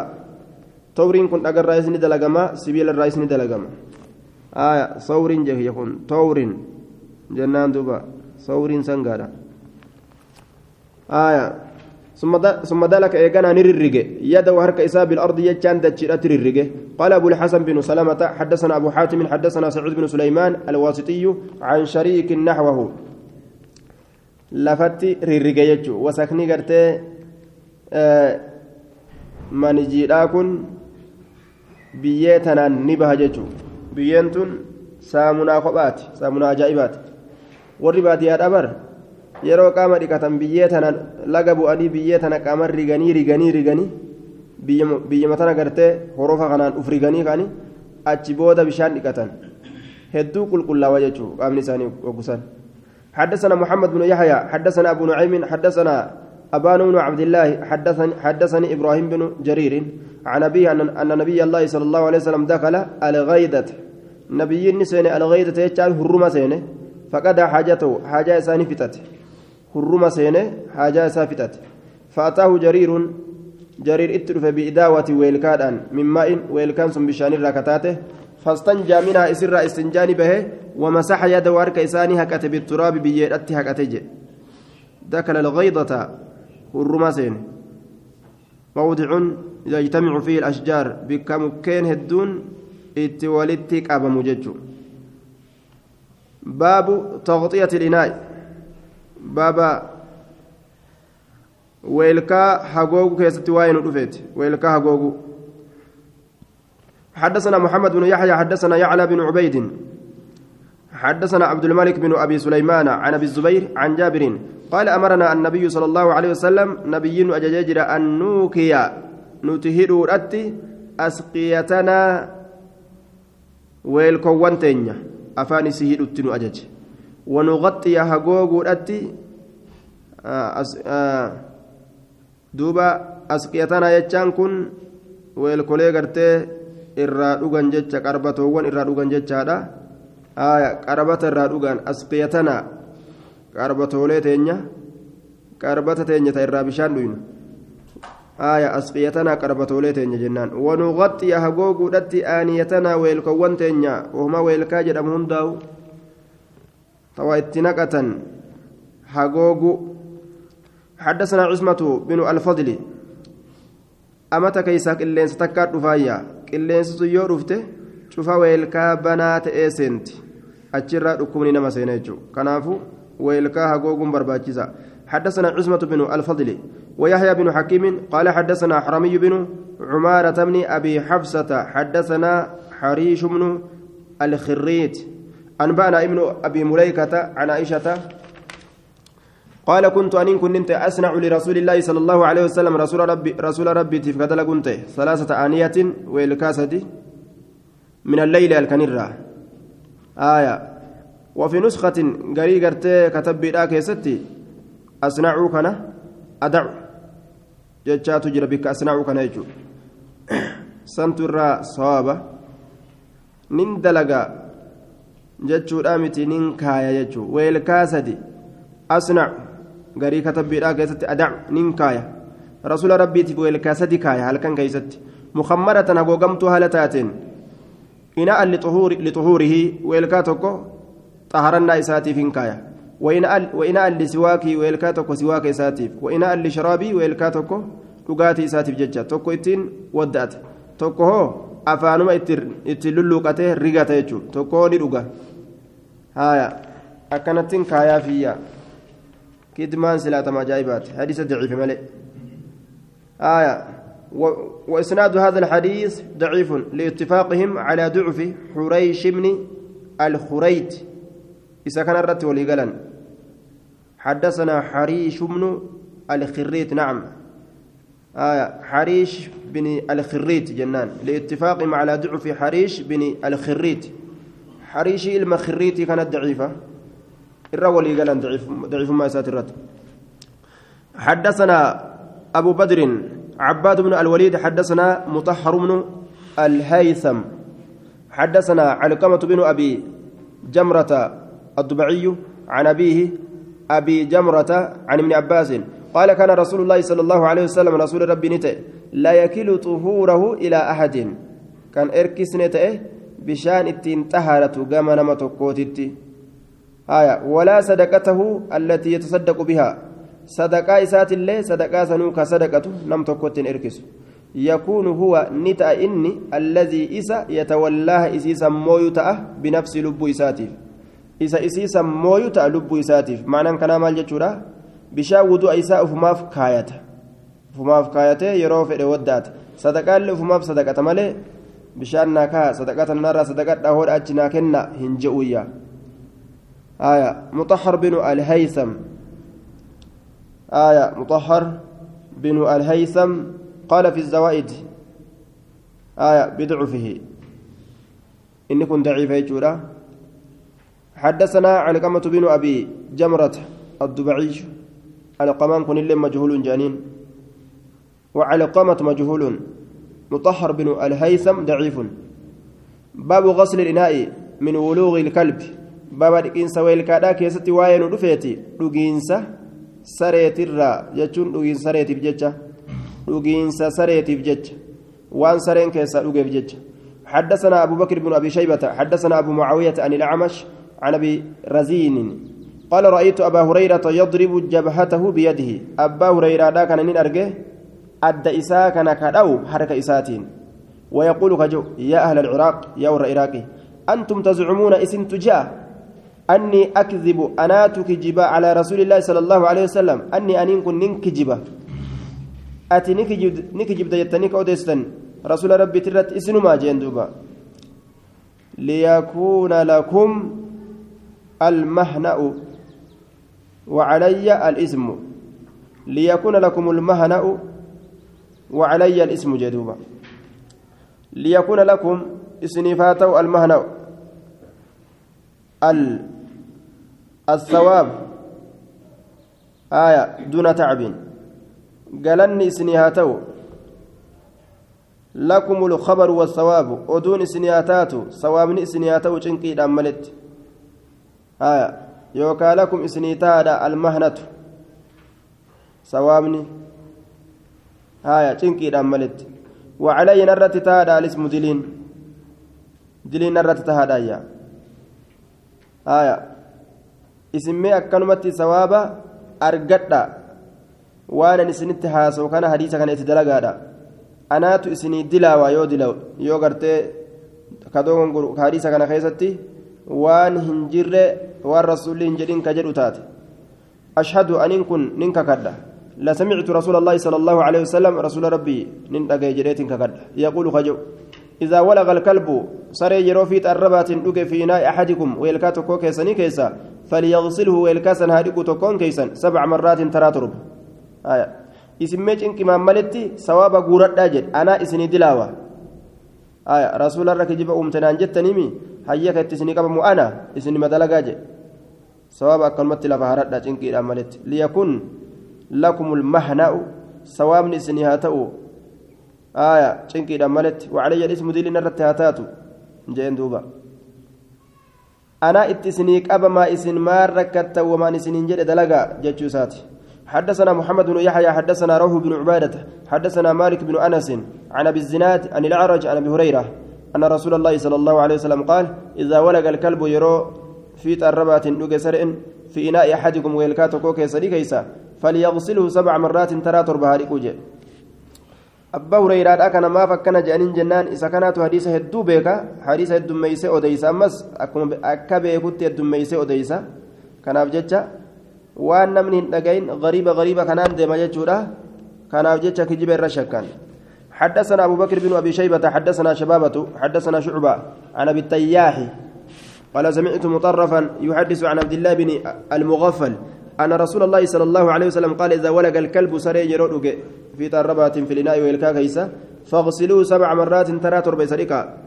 ثورين كنت أجر رئيس ندلجما سبيل الرئيس ندلجما آية ثور جيك يكون ثور جنان دوبا ثور سانغادا آية ثم ثم ذلك إيجانا نررجه يده حركة إساب الأرض يجان دجرة تررجه قال أبو الحسن بن سلمة حدثنا أبو حاتم حدثنا سعود بن سليمان الواسطي عن شريك نحوه. لفت ررجه يجو. وسكني قرتي آه من جيراكن بيتنا نبه ججو بينتن سامنا خبات سامنا عجائبات وربات يا أبر. Yeroo qaama dhiqatan biyyee tana laga bu'anii biyyee tana qaama riganii riganii riganii biyyama tana gartee horofa kanaan uf riganii kani achi booda bishaan dhiqatan hedduu qulqullaawa jechuu qaamni isaanii ogusan حدثنا محمد بن يحيى حدثنا أبو نعيم حدثنا أبان بن عبد الله حدثني, حدثني إبراهيم بن جرير عن أبيه أن, أن نبي الله صلى الله عليه وسلم دخل الغيدة نبي النسين الغيدة يجعل هرمة سينه فقد حاجته حاجة ساني فتت هرما سينه حاجة سافتت فأتاه جرير جرير اترف بإداوة ويلكادان من ماء ويلكان ثم بشان الركتاته فاستنجى منها إسر استنجاني به ومسح يده وارك إساني هكت بالتراب بيئت هكتج دخل الغيضة هرما سينه موضع يجتمع فيه الأشجار بكمكين هدون اتوالدتك أبا مججو باب تغطية الإناء بابا ويلكا حقوق كيست واين ودفت ويلكا حقوق حدثنا محمد بن يحيى حدثنا يعلى بن عبيد حدثنا عبد الملك بن ابي سليمان عن ابي الزبير عن جابر قال امرنا النبي صلى الله عليه وسلم نبي اججر ان نوكيا نتهدو رتي اسقيتنا ويلكوان تينيا افاني سيهدو تنو اجج ونغطي هقوق رتي duuba asqiyatanaa jechaan kun weelkolee gartee irraa dhugan jecha qarbatoowwan irraa dhugan jechaadha qarbata irraa dhugan asqiyatanaa qarbatoolee teenya qarbata teenya ta irraa bishaan dhuynu asqiyatanaa qarbatoolee teenya jennaan wanuqaxxiya hagooguudhatti aaniyatanaa weelkowwan teenya ohuma weelkaa jedhamu hundaa'u itti naqatan hagoogu حدثنا عصمة بن الفضل. أمتى كيسا قلين ستكاد رفايا. قلين ستيو رفته. شوفا ويلكا بنات إيسنت. أجرى ركمني نما سينيجو. كنافو ويلكا هقوقم برباجزا. حدثنا عصمة بن الفضل. ويحيى بن حكيم قال حدثنا حرمي بن عمارة بن أبي حفصة. حدثنا حريش بن الخريت. أنبأنا ابن أبي مليكة عن عائشة قال كنت أن كنت أصنع لرسول الله صلى الله عليه وسلم رسول ربي رسول ربي تفكدل كنت ثلاثة آنية والكاسة من الليل الكنرة آية. وفي نسخة قريقرت كتب بلاك ستي أصنع كنا أدع جتشات تجرى بك أصنع كنا يجو. سنترى صوابة. نندلق جتشو رامتي ننكايا يجو والكاسة أصنع garii katabbiidhaa keessatti adac nin kaaya rasuula rabbiitiif weelkaa sadi kaaya halkan keeysatti mukammaratan hagoogamtuu haala taateen إناء لطهور لطهوره ويلكاتك طهرنا إساتيف كايا وإناء وإناء لسواكي ويلكاتك سواك إساتيف وإناء لشرابي ويلكاتك dhugaatii isaatiif jecha tokko ittiin wadda'ate tokko hoo afaanuma itti lulluuqatee rigata jechuudha tokko ni dhuga haaya akkanattiin kaayaa fiyyaa kidmaan silaatama ajaa'ibaati hadiisa daciife malee haaya وإسناد هذا الحديث ضعيف لاتفاقهم على ضعف حريش بن الخريت إذا كان الرت وليقلا حدثنا حريش بن الخريت نعم آية حريش بن الخريت جنان لاتفاقهم على ضعف حريش بن الخريت. حريش المخريت كانت ضعيفة. الرولي قال ضعيف ضعيف ما ساترت حدثنا أبو بدر عباد بن الوليد حدثنا مطهر بن الهيثم. حدثنا علقمة بن أبي جمرة الضبعي عن أبيه أبي جمرة عن ابن عباس. قال كان رسول الله صلى الله عليه وسلم رسول ربي نتئ لا يكل طهوره إلى أحد. كان إركس نتئ بشان التين طهارة قام نما تكوتتي آية ولا صدقته التي يتصدق بها. صدقاء إسات الله صدقاء سنوك صدقته نم تكوتين إركس. يكون هو نتا إني الذي إسا يتولاها إسيسا مويتا بنفس لب إساتيف إسا إسيسا مويتا لب إساتيف معنى كان مال جتشورا bishaan wudu'a isaa ufumaaf kaayata ufumaaf kaayatee yeroo fedhe waddaata sadaqaallee ufumaaf sadaqata malee bishaan naa kaa sadaqata narraa sadaqadhaa hoodha achi naa kenna hin je'uyya آية مطهر بن الهيثم آية مطهر بن الهيثم قال في الزوائد آية بضعفه إن كن ضعيف يجورا حدثنا علقمة بن أبي جمرة الدبعي علقمان كن اللي مجهول جانين. وعلقمة مجهول. مطهر بن الهيثم ضعيف. باب غسل الإناء من ولوغ الكلب. باب دقينسا ويلكادا كيستي واين دفيتي دقينسا سريترا جتون دقين سريتي بجتة دقينسا سريتي بجتة وان سرين كيسا دقي بجتة حدثنا أبو بكر بن أبي شيبة. حدثنا أبو معاوية عن الأعمش. عن أبي رزين. قال رأيت أبا هريرة يضرب جبهته بيده. أبا هريرة دا كان نين أرجه أدى إساء كان كدو حركة إساتين. ويقول كجو يا أهل العراق يا ور العراقي أنتم تزعمون اسم تجاه أني أكذب أنا تكجب على رسول الله صلى الله عليه وسلم. أني أنين كن نكجب أتي نكجب نكجب ديتنيك أوديستن رسول ربي ترت اسم ما جندوبا ليكون لكم المهنأ وعلي الاسم. ليكون لكم المهنأ وعلي الاسم جدوبا. ليكون لكم اسنفاتو المهنأ الثواب. آية دون تعب. قالني اسنهاتو لكم الخبر والثواب. ودون اسنياتات ثوابني اسنياتو چنقي دملت آية يوكا لكم اسنيتادا المهنة ثوابني آية چنقي دملت وعلي نرت تادا الاسم دلين دلين نرت تهادا يا آية اسمي أكنمتي ثوابا أرقدا وأنا نسنت هاسو كان حديثا كان يتدلقادا anaatu isinii dilaawa yoo dilaw yoo gartee kadoon hadiisa kana keessatti waan hin jirre waan rasuulli hin jedhin ka jedhu taate ashhadu aniin kun nin kakadha لسمعت رسول الله صلى الله عليه وسلم رسول ربي نن دغاي جريتين ككدha يقول خجو إذا ولغ الكلب سري يروفيت الربات دوك في إناء أحدكم ويلكاتو كيسني كيسا فليغسله ويلكاسن هاديكو تكون كيسن سبع مرات تراترب آية isinmee cinqimaan maletti sawaaba guuradhaa jedhe anaa isinii dilaawa rasuularra kijiba uumtanaan jettanimi hayyaka itti isinii qabamu ana isinima dalagaa jedhe sawaaba akkanumatti lafa haradhaa cinqiidhaan maletti liyakun lakumul mahna'u sawaabni isinii haa ta'u aya cinqiidhaan maletti wacalayya ismu diliin irratti haa taatu jeen duuba anaa itti isinii qabamaa isin maan rakkatta wamaan isiniin jedhe dalagaa jechuu isaati حدثنا محمد بن يحيى حدثنا روح بن عبادة حدثنا مالك بن أنس عن أبي الزناد عن الأعرج عن أبي هريرة أن رسول الله صلى الله عليه وسلم قال إذا ولق الكلب يرو في تربات نجسر في إناء أحدكم ويلكاتكو كيسري كيسا فليغسله سبع مرات ترى تربها ريكوجي أبا هريرة أكن ما فكنا جانين جنان إذا كانت حديث هدو بيكا حديث هدو ميسة أوديسا أمس أكا بيكوت هدو ميسة أوديسا. كان waan namni hin dhagayin غريبة غريبة deema jechuudha kanaaf jecha kijiba irra shakkan حدثنا أبو بكر بن أبي شيبة حدثنا شبابة حدثنا شعبة عن أبي التياح قال سمعت مطرفا يحدث عن عبد الله بن المغفل أن رسول الله صلى الله عليه وسلم قال إذا ولق الكلب سري يرودك في تربات في الإناء والكا كيسة فاغسلوه سبع مرات ترى تربي سريكا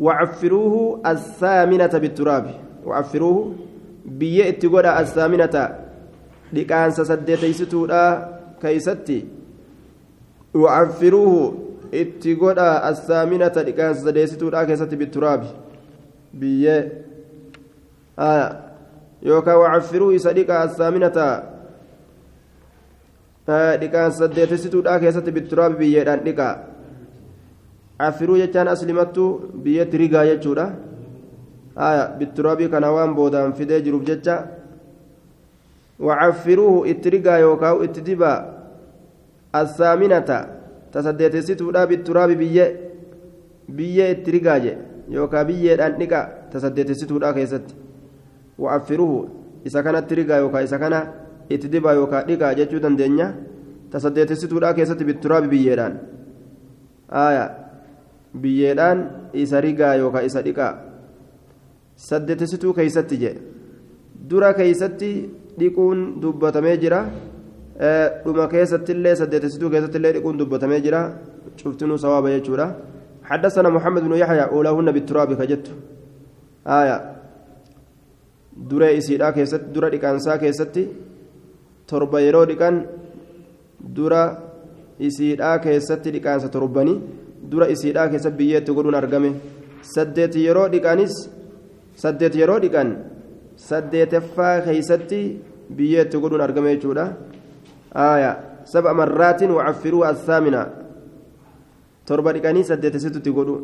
وعفروه الثامنة بالتراب. وعفروه بيئت قرى الثامنة dhiqaansa saddeeteystituudha keeysatti wacaffiruuhu itti godha assaaminata dhiqaansa sadeessituudha keessatti bitturaabi biyyee yookaan wacaffiruuhu isa dhiqa assaaminata dhiqaansa saddeetessituudha keessatti bitturaabi biyyeedhaan dhiqa affiruu jechaan aslimattu biyyeetti rigaa jechuudha bitturaabii kana waan boodaan fidee jiruuf jecha وعفروه اترقا يوكاو اتدبا الثامنة تصديت ستودا بالتراب بية بية اترقا يوكا بية أنقا تصديت ستودا كيست وعفروه إذا كانت اترقا يوكا إذا كان اتدبا يوكا دقا جتشو دندنيا تصديت ستودا كيست بالتراب بية آية biyyeedhaan isa rigaa yookaan isa dhiqaa. Saddeetessituu keeysatti jee. Dura keeysatti dhiquun dubbatamee jira. Dhuma keessattillee saddeetessituu keessattillee dhiquun dubbatamee jira cuftinuu sawaaba jechuudha حدثنا محمد بن يحيى أولاهن بالتراب كجت آية دري إسيرا كيست درا ديكانسا كيستي torba yeroo dhiqan dura isiidhaa keessatti dhiqaansa torbanii dura isiidhaa keessatti biyyeetti godhuun argame saddeet yeroo dhiqanis saddeet yeroo dhiqan saddeetaffaa keeysatti biyyeetti godhuun argame jechuudha aaya sab'a marraatin wacaffiruu assaamina torba dhiqanii saddeetessitutti godhu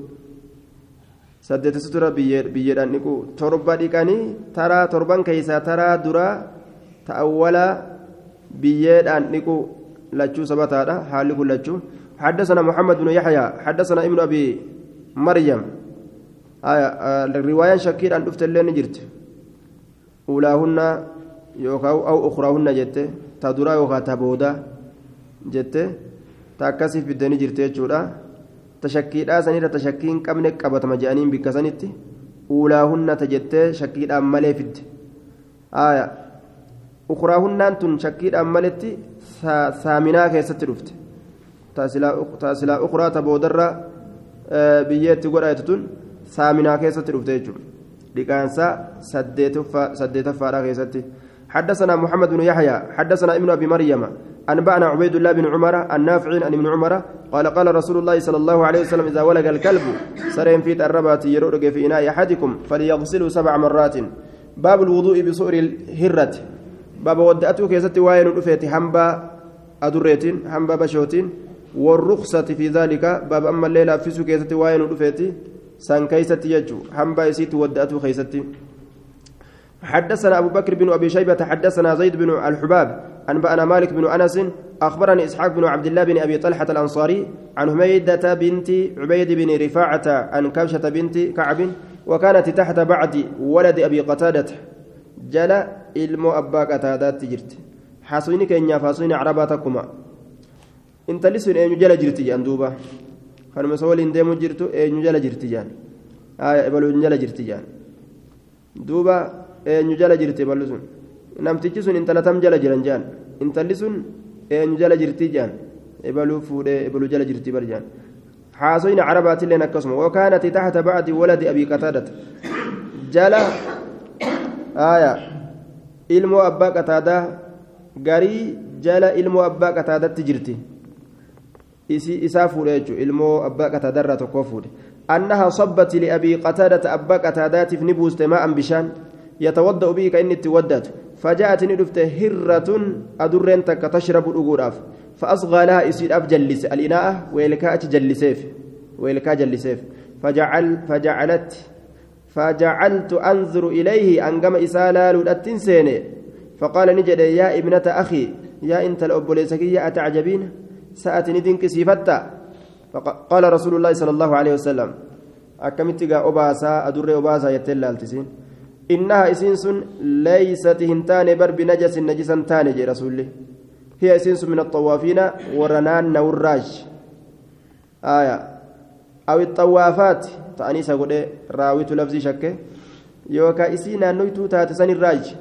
saddeetessitura biyyeedhaan dhiqu torba dhiqanii taraa torban keeysaa taraa duraa ta'awwala biyyeedhaan dhiqu lachuu sabataadha haalli kun lachuu حدثنا محمد بن يحيى حدثنا ابن ابي مريم آية الرواية شكير أن دفت اللين جرت ta duraa yookaan ta boodaa jettee ta akkasii fiddanii jirti jechuudha. Tashakkiidhaa sanirra tashakkiin qabne qabatama je'aniin bikka sanitti uulaa hunnata jettee shakkiidhaan malee fidde. Aaya ukuraa hunnaan tun shakkiidhaan maletti saaminaa keessatti dhufte. Taasilaa ukuraa ta boodarra e, biyyeetti godhaatu tun saaminaa keessatti dhufte jechuudha. Dhiqaansaa saddeetaffaadhaa keessatti. حدثنا محمد بن يحيى حدثنا ابن أبي مريم أنبأنا عبيد الله بن عمر النافع عن ابن عمر قال قال رسول الله صلى الله عليه وسلم إذا ولق الكلب سرين في الربات يرؤرق في إناء أحدكم فليغسله سبع مرات. باب الوضوء بصور الهرة. باب ودأته كيست واين رفيت حنبا أدريتين حنبا بشوتين. والرخصة في ذلك باب أما الليلة في سكيتة واين رفيتي سان كيست يجو حنبا يسيت ودأته خيستي حدثنا أبو بكر بن أبي شيبة حدثنا زيد بن الحباب أنبأنا مالك بن أنس أخبرني إسحاق بن عبد الله بن أبي طلحة الأنصاري عن حميدة بنت عبيد بن رفاعة عن كبشة بنت كعب وكانت تحت بعد ولد أبي قتادة جل ilmoo abbaa qataadaatti jirti haasuyni keenyaaf haasuyni carabaa takkuma intalli sun eenyu jala jirti jedhan duuba kanuma isa waliin deemu jirtu eenyu jala jirti jedhan ebaluun jala jirti jedhan duuba eenyu jala jirti eballu sun namtichi sun intala tam jala jiran jedhan intalli sun eenyu jala jirti jedhan ebaluu fuudhee ebaluu jala jirti bar jedhan haasuyni carabaatilleen akkasuma wakaanati taxta bacdi waladi abii qataadata jala aayaa ilmoo abbaa qataadaa garii jala ilmoo abbaa qataadatti jirti isaa fuudhe jechuudha ilmoo abbaa qataadarraa tokkoo fuudhe annaha sabbati liabii qataadata abbaa qataadaatiif ni buuste maa'an bishaan yatawadda'u bihi ka inni itti waddatu فجاءت ندفت هرة أدرين تك تشرب الأجور فأصغى لها إسيد أف جلس. الإناء ويلكا جلسيف. ويلكا جلسيف. فجعل فجعلت فجعلت أنظر إليه أنقم إسالا لولأتين سيني. فقال نجد يا ابنة أخي يا أنت الأبوليسكية أتعجبين؟ سأتني دينك سيفتا. فقال رسول الله صلى الله عليه وسلم أكملت أباسا أدر أباسا يتلال تسين إنها إسنس ليست هنتان بر بنجس نجسا تاني جي رسول هي إسنس من الطوافين ورنان نوراج آية. أو الطوافات. تأني سقول راويت لفظي شكة. يوكا إسينا نويتو تاتسان الراج.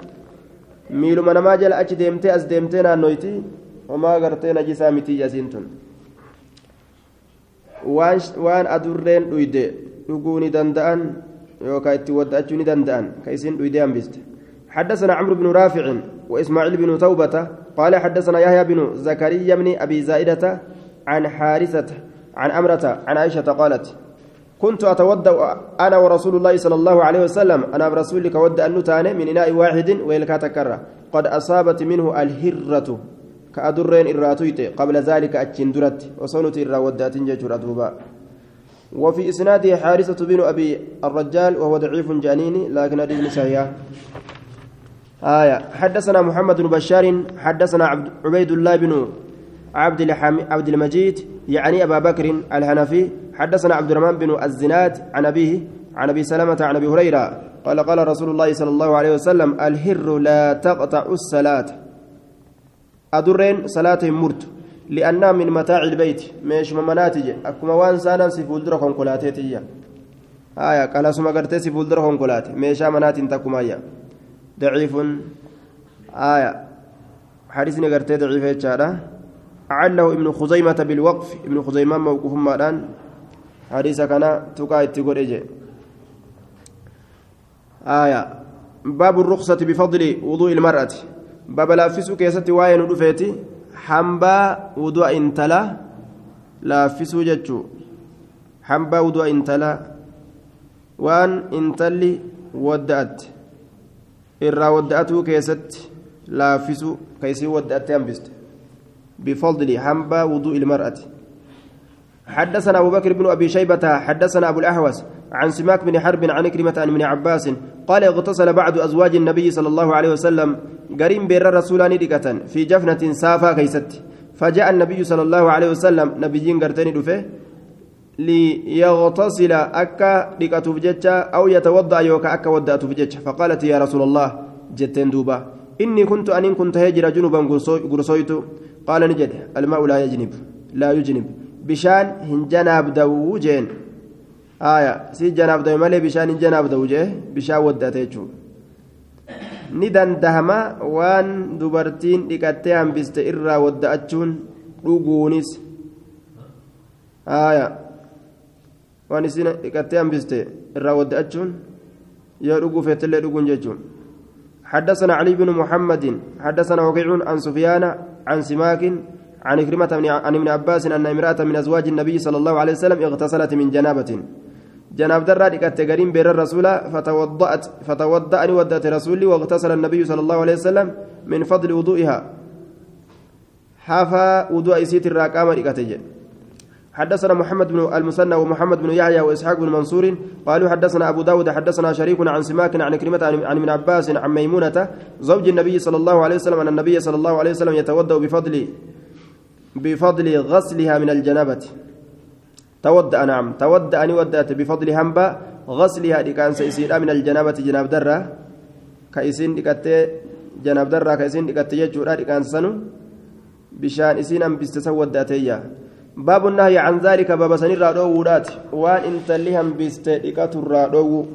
miiluma namaa jala achi deemtee as deemtee naannoyti homaa gartee najisaa mitii jasiin tun waan adurreen dhuyde dhuguu ni danda'an يوكا اتودأتشو ندندان كيسين ويديان بست حدثنا عمرو بن رافع وإسماعيل بن توبة قال حدثنا يحيى بن زكريا بن أبي زائدة عن حارثة عن أمرة عن عائشة قالت كنت أتودأ أنا ورسول الله صلى الله عليه وسلم أنا برسولك ود أن نتاني من إناء واحد ويلكا تكرر. قد أصابت منه الهرة كأدرين إراتيت قبل ذلك أتشندرت وصنت إرا ودأت ججر أدوبا وفي إسناده حارثة بن أبي الرجال وهو ضعيف جانيني لكن حديث صحيح آية حدثنا محمد بن بشار حدثنا عبيد الله بن عبد عبد المجيد يعني أبا بكر الحنفي حدثنا عبد الرحمن بن الزناد عن أبيه عن أبي سلمة عن أبي هريرة قال قال رسول الله صلى الله عليه وسلم الهر لا تقطع الصلاة. أدرين صلاة مرت. لأنها من متاع البيت. مش ممناتج أكما وان سانا سيفول درا كونكولاتيتيا آية قال سما قرتي سيفول درا كونكولاتي ميشا منات تكمايا ضعيف. آية. حديثني قرتي ضعيف يتشارا عله ابن خزيمة بالوقف. ابن خزيمة موقوف مالان حديث كان تقا اتقول إجي آية. باب الرخصة بفضل وضوء المرأة. باب لا فيسو كيستي واين ودفيتي hambaa wudu'a intala laaffisuu jechuu hambaa wudu'a intala waan intalli wadda'atte irraa wadda'atuu keessatti laaffisuu ka isii wadda'atte hambiste بفضل hambaa وضوء المرأة حدثنا أبو بكر بن أبي شيبة حدثنا أبو الأحوص عن سماك بن حرب عن عكرمة عن ابن عباس قال اغتسل بعض أزواج النبي صلى الله عليه وسلم gariin niitii رسولان dhiqatte في جفنة saafaa keessatti. فجاء النبي صلى الله عليه وسلم نبيين قرتين دفه ليغتسل أكا دقة فجتة أو يتوضأ يوكا أكا ودأت فجتة فقالت يا رسول الله جتين دوبا. إني كنت أن كنت هجر جنوبا قرصويت قال نجد الماء لا يجنب لا يجنب. بشان هنجناب دوجين. آية سي جناب دو مالي بشان هنجناب دوجه بشان ودأت يجوب ni dandahama waan dubartiin dhiqattee hambiste irraa wadda'achuun dhuguunis. Waan isin dhiqattee hambiste irraa wadda'achuun yoo dhuguu feetillee dhuguun jechuun. حدثنا علي بن محمد حدثنا وكيع عن سفيان عن سماك عن كريمة عن ابن عباس أن امرأة من أزواج النبي صلى الله عليه وسلم اغتسلت من جنابة جناب درا ديكت غريم بير الرسول فتوضأت فتوضأني ودأت رسولي واغتسل النبي صلى الله عليه وسلم من فضل وضوئها. حافا وضوء سيت الراقامة ديكت حدثنا محمد بن المثنى ومحمد بن يحيى وإسحاق بن منصور قالوا حدثنا أبو داود حدثنا شريك عن سماك عن كلمة عن ابن عباس عن ميمونة زوج النبي صلى الله عليه وسلم أن النبي صلى الله عليه وسلم يتوضأ بفضل بفضل غسلها من الجنابة. تودأ نعم تودأ أني ودأت بفضل هنبا غسلها كان سيسير من الجنابة جناب درة. كيسين دكت جناب درة كيسين دكت يجورا كان سنو. بشان إسين أم بستسود داتيا باب النهي عن ذلك باب سنير ودات وان انت لهم بستدقات الرادو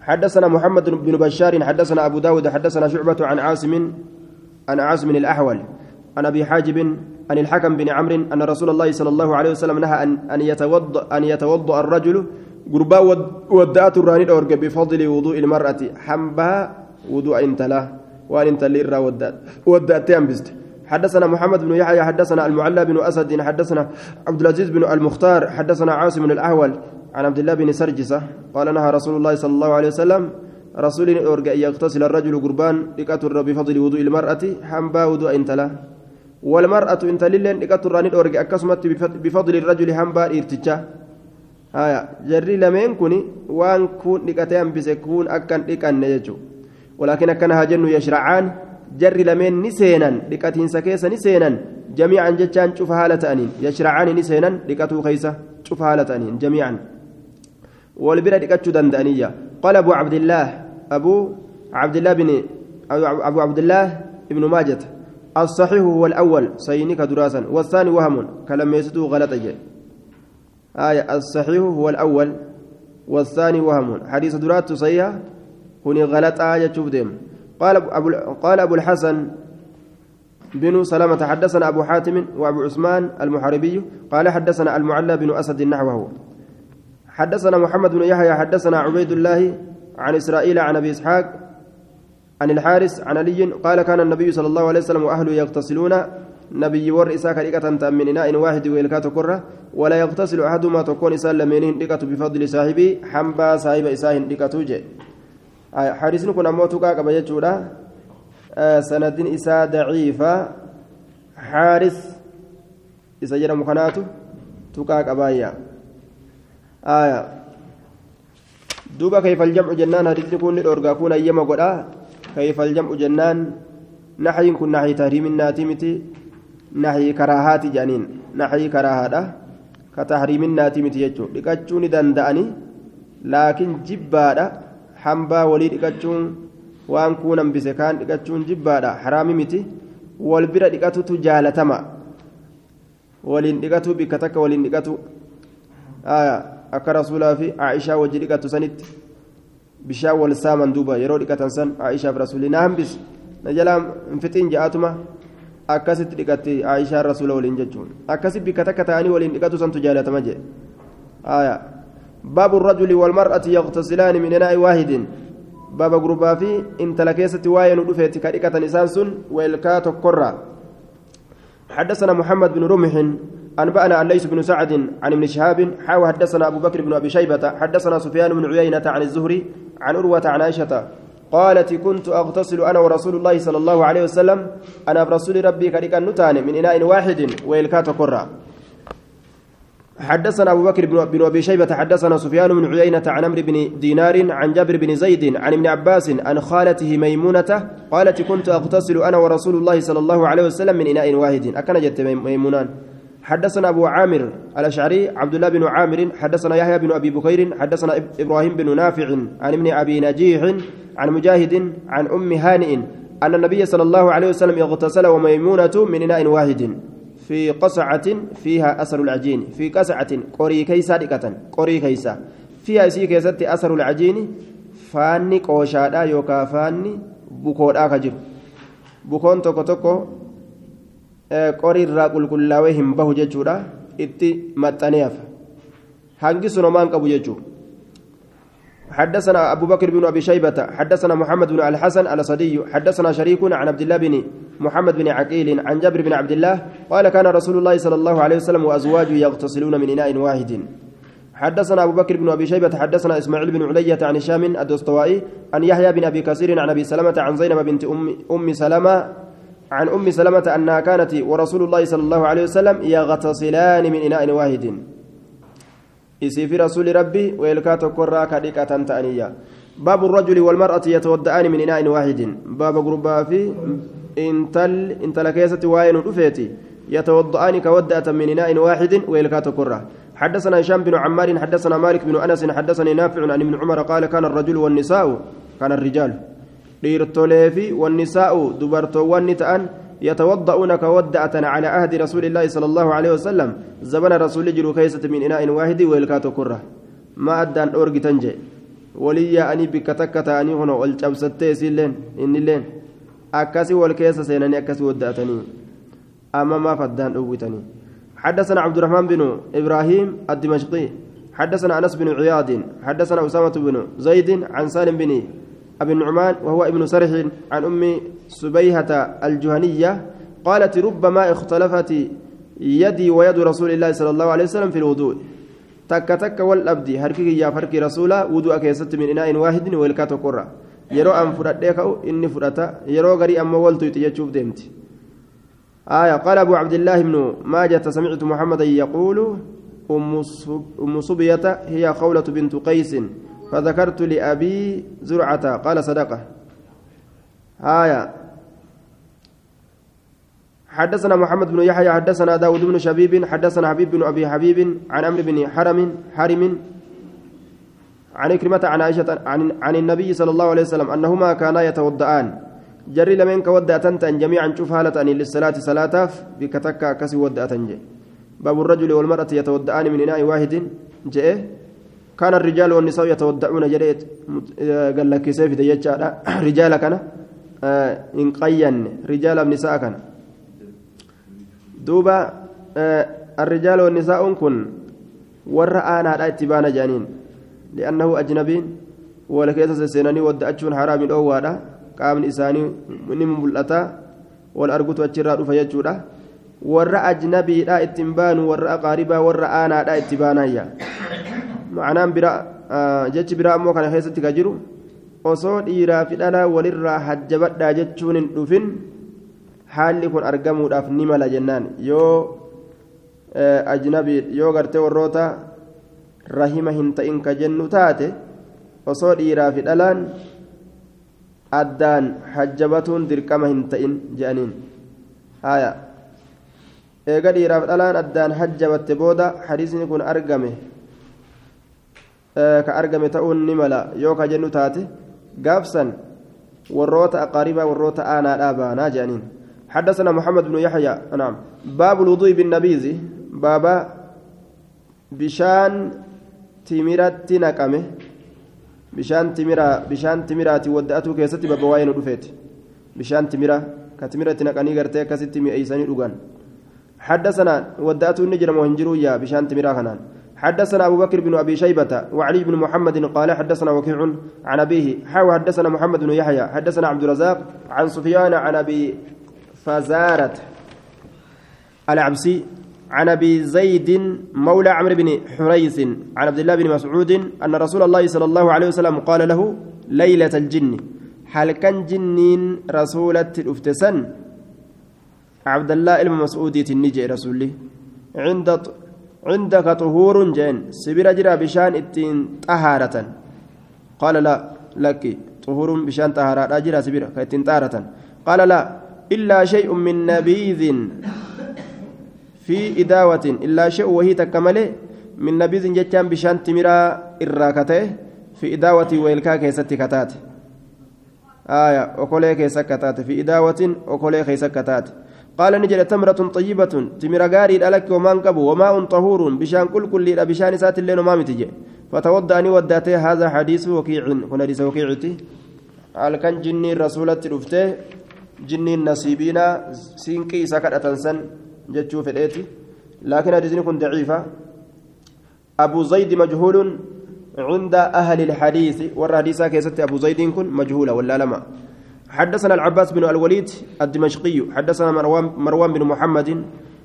حدثنا محمد بن بشار حدثنا أبو داود حدثنا شعبة عن عاصم عن عاصم الأحول. عن أبي حاجب عن الحكم بن عمرو أن رسول الله صلى الله عليه وسلم نهى أن أن يتوضأ أن يتوضأ الرجل gurbaan wudu'atuu irraa ni dhorge بفضل وضوء المرأة. hanbaa wuduu intalaa. waan intalti irraa wudu'attee wudu'attee hambifte حدثنا محمد بن يحيى حدثنا المعلى بن أسد حدثنا عبد العزيز بن المختار حدثنا عاصم الأحول عن عبد الله بن سرجس قال نهى رسول الله صلى الله عليه وسلم Rasuulli dhorge أن يغتسل الرجل gurbaan dhiqatuu irraa بفضل وضوء المرأة. hanbaa wuduu intalaa. والمرأة انت للين إكتر راني الأورج أكسمت بفضل الرجل هنبا إرتجا kun waan kuun dhiqatee hambise kuun akkan dhiqanne jechuudha walaakin akkana haa jennu yashracaan jarri lameen ni seenan dhiqatiinsa keessa ni seenan jamiican jechaan cufa haala ta'aniin yashracaan ni seenan dhiqatuu keessa cufa haala ta'aniin jamiican wal bira dhiqachuu danda'aniyya qaala abu cabdillaah abuu cabdillaah bin abu cabdillaah ibnu maajata الصحيح هو الأول سينك دراسا. والثاني وهم كلميسته غلط جي آية الصحيح هو الأول والثاني وهم. حديث درات صحيح هني غلط آية شوف ديم. قال أبو قال أبو الحسن بن سلمة حدثنا أبو حاتم وأبو عثمان المحاربي قال حدثنا المعلى بن أسد نحوه. حدثنا محمد بن يحيى حدثنا عبيد الله عن إسرائيل عن أبي إسحاق عن الحارس عن علي قال كان النبي صلى الله عليه وسلم وأهله يغتسلون. نبي ور إساء كريكة من إناء واحد ويلكات كرة. ولا يغتسل أحدهما تكون إساء لمنهن دقة بفضل صاحبي حنبا صاحب إساء دقة جي. حارس كنا موتوكا كما يجودا سند إساء ضعيفة. حارس إساء جرى مخناته توكا كبايا آية دوبا كيف الجمع جنان؟ حديث كون الأورغا كون أيما قدا. كيف الجمع جنان نحي كن نحي تحريم الناتمتي نحي كراهات جانين نحي كراهة كتحريم الناتمتي يجو لكتشون دندأني لكن جبادة حنبا ولي لكتشون waan kuunan bise kaan dhiqachuun jibbaadha haraami miti wal bira dhiqatutu jaalatama waliin dhiqatu bikka takka waliin dhiqatu akka rasuulaa fi aishaa wajji dhiqatu sanitti bishaan wal saaman duuba yeroo dhiqatan san aishaaf rasuulli na hambis na jalaa hinfixiin ja'atuma akkasitti dhiqatti aishaan rasuula waliin jechuun akkasi bikka takka ta'anii waliin dhiqatu santu jaalatama jee baabu الرجل والمرأة يغتسلان من إناء واحد بابا غربا في انت لكيست واين ودفت كاريكة نسان سن ويلكا تقرى حدثنا محمد بن رمح أنبأنا عن ليس بن سعد عن ابن شهاب حاو حدثنا أبو بكر بن أبي شيبة حدثنا سفيان بن عيينة عن الزهري عن أروة عن عائشة قالت كنت أغتسل أنا ورسول الله صلى الله عليه وسلم أنا برسول ربي كريكا نتان من إناء واحد ويلكات قرة. حدثنا أبو بكر بن أبي شيبة حدثنا سفيان بن عيينة عن عمرو بن دينار عن جابر بن زيد عن ابن عباس عن خالته ميمونة قالت كنت أغتسل أنا ورسول الله صلى الله عليه وسلم من إناء واحد. أكن جت ميمونان. حدثنا أبو عامر الأشعري عبد الله بن عامر حدثنا يحيى بن أبي بكير حدثنا إبراهيم بن نافع عن ابن أبي نجيح عن مجاهد عن أم هانئ أن النبي صلى الله عليه وسلم اغتسل وميمونة من إناء واحد في قصعة فيها أثر العجين في قصعة قري كيسا دكة قري كيسا فيها سي كيسة أثر العجين فاني قوشادا يوكا فاني بكودا كجر بكون توكو توكو qorii irraa qulqullaawee hin bahu jechuudha. Itti maxxaneef hangi sunumaan qabu jechuudha. حدثنا أبو بكر بن أبي شيبة حدثنا محمد بن الحسن الأسدي حدثنا شريك عن عبد الله بن محمد بن عقيل عن جابر بن عبد الله قال كان رسول الله صلى الله عليه وسلم وأزواجه يغتسلون من إناء واحد. حدثنا أبو بكر بن أبي شيبة حدثنا إسماعيل بن علية عن هشام الدستوائي عن يحيى بن أبي كثير عن أبي سلمة عن زينب بنت أم, أم سلمة عن أم سلمة أنها كانت ورسول الله صلى الله عليه وسلم يغتسلان من إناء واحد. إسي في رسول ربي ويلكات كرا كديكة تأنية باب الرجل والمرأة يتودعان من إناء واحد. باب غربا في انتل انتل كيسة واين رفيتي. يتوضعان كودعة من إناء واحد ويلكات كرة حدثنا هشام بن عمار حدثنا مالك بن أنس حدثني نافع عن ابن عمر قال كان الرجل والنساء كان الرجال. Dhiirtolee fi wannisaa'u dubartoowwanni ta'an يتوضؤون كودعة على عهد رسول الله صلى الله عليه وسلم زمن رسول جرو كيسة من إناء واحد ويلكاتو كرة ما أدان أورج تنجي ولي أني بكتكة أني هنا والجبستي سيلين إني لين أكاسي والكيسة سيناني أكاسي ودعتني أما ما فدان أوتني حدثنا عبد الرحمن بن إبراهيم الدمشقي حدثنا أنس بن عياض حدثنا أسامة بن زيد عن سالم بن أبي النعمان وهو ابن سرح عن أم سبيهة الجهنية قالت ربما اختلفت يدي ويد رسول الله صلى الله عليه وسلم في الوضوء. تك تك والأبدي هركي يا فركي رسولا وضوء كيست من إناء واحد والكاتو قرة يرو أن فرد إني فرتا يرو غري أما ولتو يتجوب ديمتي آية قال أبو عبد الله بن ماجة سمعت محمدا يقول أم صبية هي خولة بنت قيس. فذكرت لأبي زرعة قال صدقة. آية. حدثنا محمد بن يحيى حدثنا داود بن شبيب حدثنا حبيب بن أبي حبيب عن عمرو بن حرم حرم عن كلمة عن عائشة عن, عن النبي صلى الله عليه وسلم أنهما كانا يتوضأان. جري لمن كودأة جميعا شوف هالة للصلاة صلاة بكتكا كسي ودأة باب الرجل والمرأة يتودأان من إناء واحد جئ كان الرجال والنساء يتودعون جريت قال لك سيف رجال كان آه، إن قين رجال النساء كان. دوبا آه، الرجال والنساء كن ور آنا اتبانا جانين لأنه أجنبي ولكيس سيناني ودأتشون حرام أوادا قام إساني من ملأتا والأرقوت وجرا فيجودا ور أجنبي لا اتبان ور أقاربا ور آنا لا اتبانا يا معناه برا آه جتش برا أمو كان osoo dhiiraa fi dhalaa walirraa hajjabadhaa jechuun hin dhufin haalli kun argamuudhaaf ni mala jennaan yoo ajnabii yoo gartee warroota rahima hin ta'in ka jennu taate osoo dhiiraa fi dhalaan addaan hajjabatuun dirqama hin ta'in je'aniin haya eega dhiiraaf dhalaan addaan hajjabatte booda hadiisni kun argame ka argame ta'uun ni mala. Yoo ka jennu taate gaafsan warroota aqaaribaa warroota aanaadhaa baanaa je'aniin حدثنا محمد بن يحيى نعم باب الوضوء بالنبيذ بابا بشان تمرت نقمه بشان تمرا بشان تمرات ودأته كيستي بابا وين دفيت بشان تمرا كتمرت نقني غرتي كستي مي ايساني دوغان حدثنا ودأته النجر مهنجرو يا بشان تمرا خنان حدثنا أبو بكر بن أبي شيبة وعلي بن محمد قال حدثنا وكيع عن أبيه حاو حدثنا محمد بن يحيى حدثنا عبد الرزاق عن سفيان عن أبي فزارت العبسي عن أبي زيد مولى عمرو بن حريث عن عبد الله بن مسعود أن رسول الله صلى الله عليه وسلم قال له ليلة الجن. هل كان جنين رسولة الافتسن؟ عبد الله بن مسعود تنجي رسولي عند عندك طهور جن سبير جرى بشان اتين طهارة. قال لا لك طهور بشان طهارة جرى سبير كاتين طهارة. قال لا إلا شيء من نبيذ في إداوة إلا شيء وهي تكمله من نبيذ جتان بشان تمرا إراكته في إداوة ويلكا كيست كتات. آية أقولي كيست كتات في إداوة أقولي كيست كتات. قال نجد تمرة طيبة تمرا غاري لك ومان قبو وماء طهور بشان كل كل بشان سات الليل وما متجي فتوضأني وداته هذا حديث وكيع هنا حديث وكيعتي قال كان جني رسولة رفته jinniin nasiibiina siinqii isa kadhatan san jechuu fedheeti laakiin hadiisni kun daciifa abu zaydi majhuulun عند أهل الحديث ورى حديثا كيست أبو زيد كن مجهولة ولا لما. حدثنا العباس بن الوليد الدمشقي حدثنا مروان, مروان بن محمد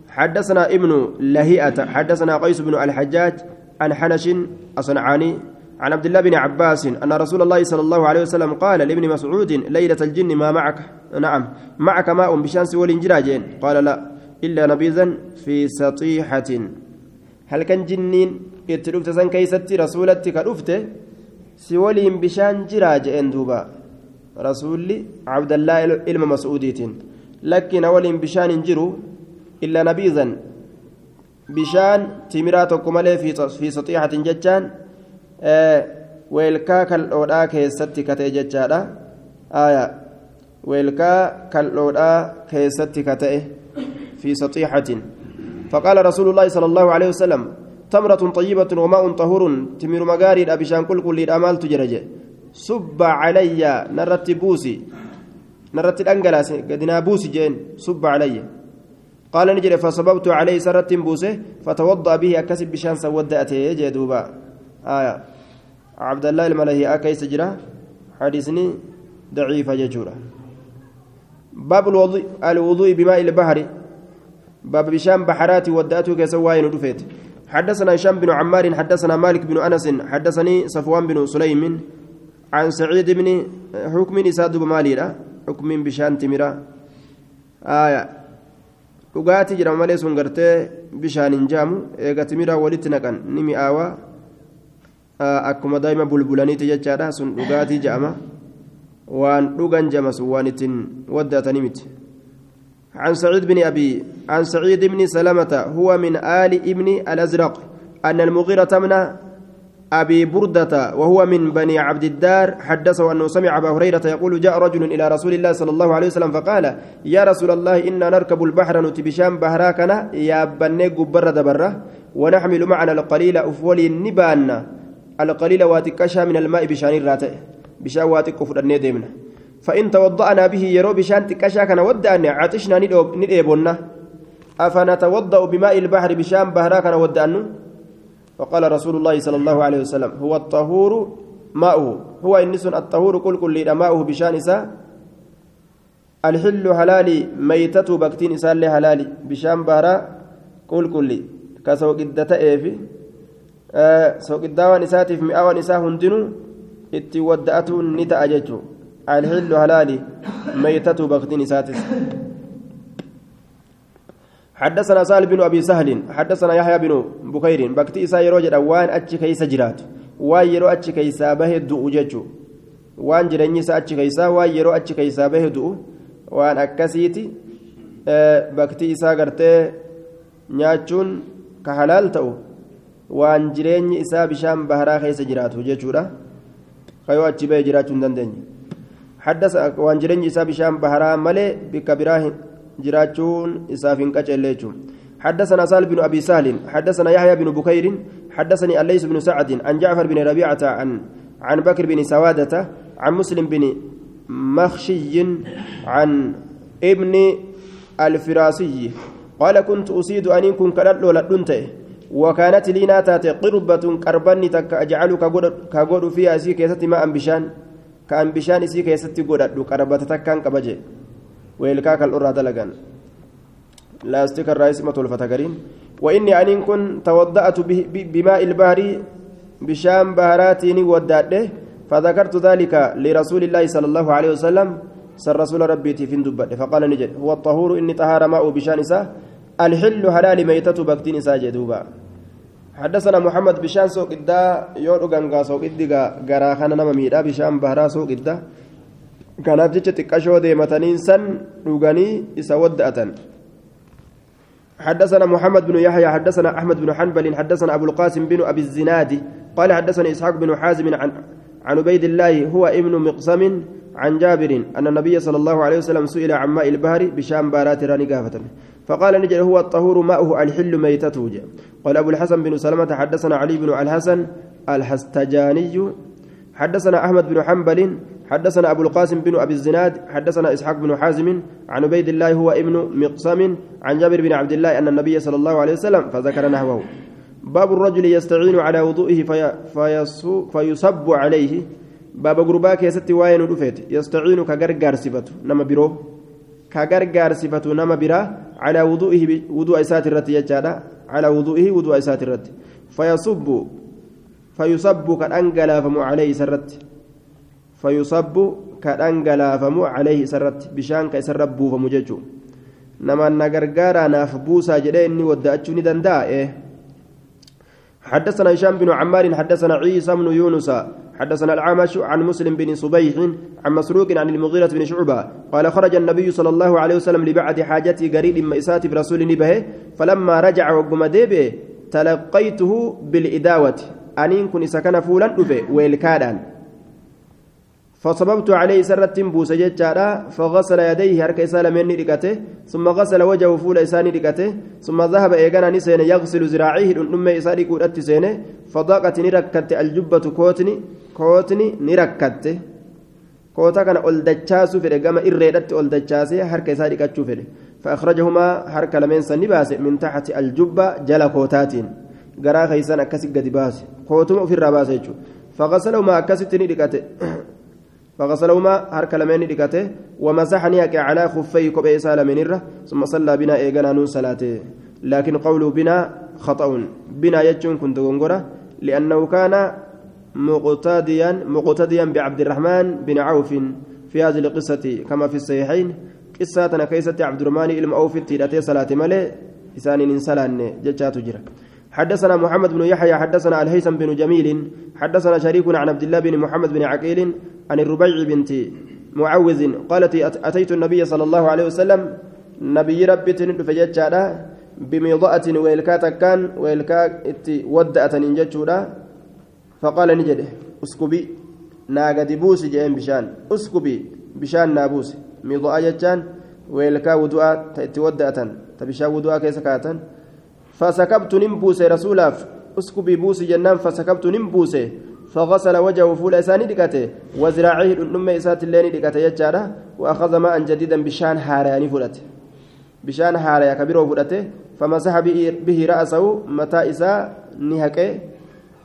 حدثنا ابن لهيئة حدثنا قيس بن الحجاج عن حنش الصنعاني عن عبد الله بن عباس أن رسول الله صلى الله عليه وسلم قال لابن مسعود ليلة الجن ما معك؟ نعم. معك ماء بشانس والإنجراجين قال لا. إلا نبيذا في سطيحة. هل كان جنين يتلفت سن كيستي رسولتك رفته سولين بشان جراجين دوبا. رسولي عبد الله إلما مسعوديت لكن أولين بشان جرو إلا نبيذا بشان تمراتكم في في سطيحة ججان weelkaa kal'oodhaa keessatti katee jechaadha weelkaa kal'oodhaa keessatti katee في سطيحة. فقال رسول الله صلى الله عليه وسلم تمرة طيبة وماء طهور تمر مقاري أبشان كل كل الأمال تجرج صب علي نرت بوسي نرت الأنجلاس قدنا بوسي جين صب علي قال نجري فصببت عليه سرت بوسه فتوضأ به أكسب بشان سودأته جدوبا آية عبد الله الملهي أكيس جرا حديثني ضعيف ججورة باب الوضوء بماء البحر باب بشام بحرات وداته كسواين ودفيت حدثنا هشام بن عمار حدثنا مالك بن انس حدثني صفوان بن سليم عن سعيد بن حكم اساد بمالي حكم بشان تمرا آية dhugaatii jedhama malee sun gartee bishaan hin jaamu eega timiraa walitti naqan ni mi'aawaa akkuma daa'ima bulbulaniiti jechaadha sun dhugaatii jedhama waan dhugan jamas waan ittiin waddaatanii miti عن سعيد بن أبي عن سعيد بن سلمة هو من آل ابن الأزرق أن المغيرة من أبي بردة وهو من بني عبد الدار حدثه أنه سمع أبا هريرة يقول جاء رجل إلى رسول الله صلى الله عليه وسلم فقال يا رسول الله إنا نركب البحر نتبشام بهراكنا يا بني قبر دبرة ونحمل معنا القليل أفولي نبانا القليل واتكشا من الماء بشان الراتئ. بشان واتك فرني ديمنا فإن توضأنا به يرو بشان تكشا كان ودأنا عطشنا نديبنا أفنتوضأ بماء البحر بشان بهراكنا ودأنا وقال رسول الله صلى الله عليه وسلم هو الطهور ماؤه. هو إنس الطهور كل كل ماؤه بشان إساء الحل حلالي ميتة بكتين إسال حلالي بشان بارا كل كل كسوق الدتائفي آه سوق الدواء نساتي في مئة نساء هندنو ni ta'a jechuun alhillu halaali maytatu baktiin isaatis حدثنا سهل بن ابي سهل حدثنا يحيى بن بكير بكتي اسا يرو جدا وان اتش كيس جرات وان يرو اتش كيسا به دو جچو وان جرني سا اتش كيسا وان يرو اتش كيسا به دو وان اكسيتي بكتي اسا غرتي nyaachuun ka halaal ta'u waan jireenyi isaa bishaan baharaa keessa jiraatu jechuudha kayoo achi bahee jiraachuu hin dandeenye waan jireenyi isaa bishaan baharaa malee bikka biraa جراتون إسافين كتشليتشون حدثنا سال بن أبي سهل حدثنا يحيى بن بكير حدثني الليث بن سعد عن جعفر بن ربيعة عن عن بكر بن سوادة عن مسلم بن مخشي عن ابن الفراسي قال كنت أصيد أن كن كدلو لدنته وكانت لي ناتات قربة كربني تك أجعل كغود فيها سي كيستي ما أنبشان كأنبشان سي كيستي غود كربة تكان كبجي weelkaa kal'urraa dalagan. Laastika irraa isma tolfata gariin. وإني أن كن توضأت بماء البحر بشام بهراتين وداده فذكرت ذلك لرسول الله صلى الله عليه وسلم سر رسول ربي في دبته فقال نجد هو الطهور إني طهار ماء بشان إساء الحل حلال ميتة بكتين إساء جدوبا حدثنا محمد بشان سوق الدا يورو غانغا سوق الدغا غرا خانا نما ميدا بشام بهرا سوق الدا kanaaf jecha xiqqashoo deemataniin san dhuganii isa wadda'atan. حدثنا محمد بن يحيى حدثنا أحمد بن حنبل حدثنا أبو القاسم بن أبي الزناد قال حدثنا إسحاق بن حازم عن عن عبيد الله هو ابن مقسم عن جابر أن النبي صلى الله عليه وسلم سئل عن ماء البحر بشام بارات راني فقال نجل هو الطهور ماؤه الحل ميتته. قال أبو الحسن بن سلمة حدثنا علي بن الحسن الحستجاني. حدثنا أحمد بن حنبل حدثنا أبو القاسم بن أبي الزناد حدثنا إسحاق بن حازم عن عبيد الله هو ابن مقسم عن جابر بن عبد الله أن النبي صلى الله عليه وسلم فذكر نحوه. باب الرجل يستعين على وضوئه في فيصب عليه. باب غرباك يا ستي وين رفيت يستعين كغرغار صفته نما برو. كغرغار صفته نما برا. على وضوئه وضوء إسات الرت يجادا. على وضوئه وضوء إسات الرت فيصب فيصب كأنجلا فمو عليه سرت. فيصب كدنغلافم عليه سرت بشان كيسر بوفم ججو. نما نغرغارا ناف بوسا جدي إني وداچو ني دندا حدثنا هشام بن عمار حدثنا عيسى بن يونس حدثنا العامش عن مسلم بن صبيح عن مسروق عن المغيرة بن شعبة قال خرج النبي صلى الله عليه وسلم لبعد حاجتي قريب مئسات برسول به فلما رجع وقم ديبه تلقيته بالإداوة أنين كن سكن فولا ويلكادان فصببت عليه سرت بوس ججارا فغسل يديه هرك سالمين ركته ثم غسل وجهه فول إساني ركته ثم ذهب إيغانا نسين يغسل ذراعيه الأم إساني كورت سينه فضاقت نركت الجبة كوتني كوتني نركت كوتا كان أولدتشاسو في رقم إريدت أولدتشاسي هرك إساني كتشو فيه فأخرجهما هرك لمن سنباس من تحت الجبة جل كوتات غرا خيسان أكسي قد باس كوتم في الرباس فغسلهما أكسي نركته فغسلهما هرك لمن دكته ومسحني على خفي كبي سالمين ثم صلى بنا ايغنا نون صلاته لكن قوله بنا خطأ. بنا يجون كنت غنغرة لأنه كان مقتديا مقتديا بعبد الرحمن بن عوف في هذه القصة كما في الصحيحين. قصة كيسة عبد الرحمن إلم تيرتي صلاة ملي إسان إن سلان جتشات جرا حدثنا محمد بن يحيى حدثنا الهيثم بن جميل حدثنا شريك عن عبد الله بن محمد بن عقيل عن الربيع بنت معوذ قالت أتيت النبي صلى الله عليه وسلم نبي ربي تند فجتشادا بميضاءة ويلكا كان ويلكا ودأة نجتشودا فقال نجده أسكبي. ناقدي بوسي بشان. أسكبي. بشان نابوسي. ميضاء جتشان ويلكا ودؤا تودأة تبشا ودؤا كيس كاتن فسكبت نمبوسي رسولاف. اسكبي بوسي جنان فسكبت نمبوسي. فغسل وجهه فول إساني دكته وذراعيه النم إسات اللين دكته يجارة. وأخذ ماء جديدا بشان حاراني فلته بشان حارا كبيره فلته فمسح به رأسه متى إساء نهكه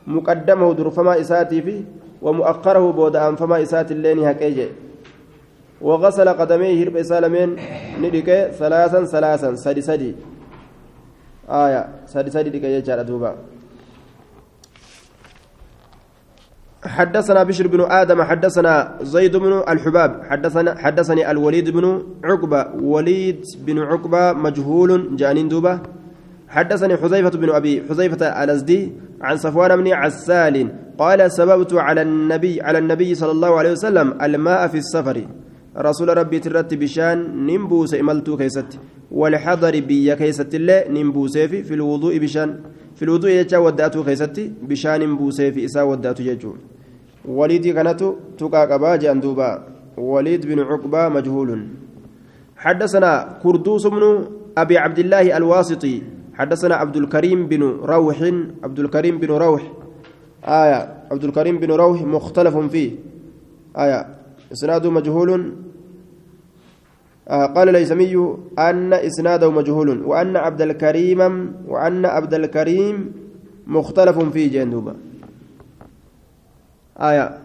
مقدمه درفما إساتي في ومؤخره بود أنفما إسات اللين هكيجي وغسل قدميه هرب سالمين ندكه ثلاثا ثلاثا. سدي سدي. آية سدي دكه يجارة دوبا. حدثنا بشر بن آدم حدثنا زيد بن الحباب حدثنا حدثني الوليد بن عقبة وليد بن عقبة مجهول جانين دوبة حدثني حذيفة بن أبي حذيفة الأزدي عن صفوان بن عسال قال سببت على النبي على النبي صلى الله عليه وسلم الماء في السفر. رسول ربي ترت بشان نمبوس إملتو كيست. والحضر بي كيست الله نمبوس في, الوضوء بشان. في الوضوء يجا ودأتو كيست بشان نمبوس في إسا ودأتو يجون وليد كانت تقا قبا جندوبا وليد بن عقبة مجهول. حدثنا كردوس بن أبي عبد الله الواسطي. حدثنا عبد الكريم بن روح عبد الكريم بن روح. آية عبد الكريم بن روح مختلف فيه. آية إسناده مجهول. قال ليسمي أن إسناده مجهول وأن عبد الكريم وأن عبد الكريم مختلف فيه جندوبا آية.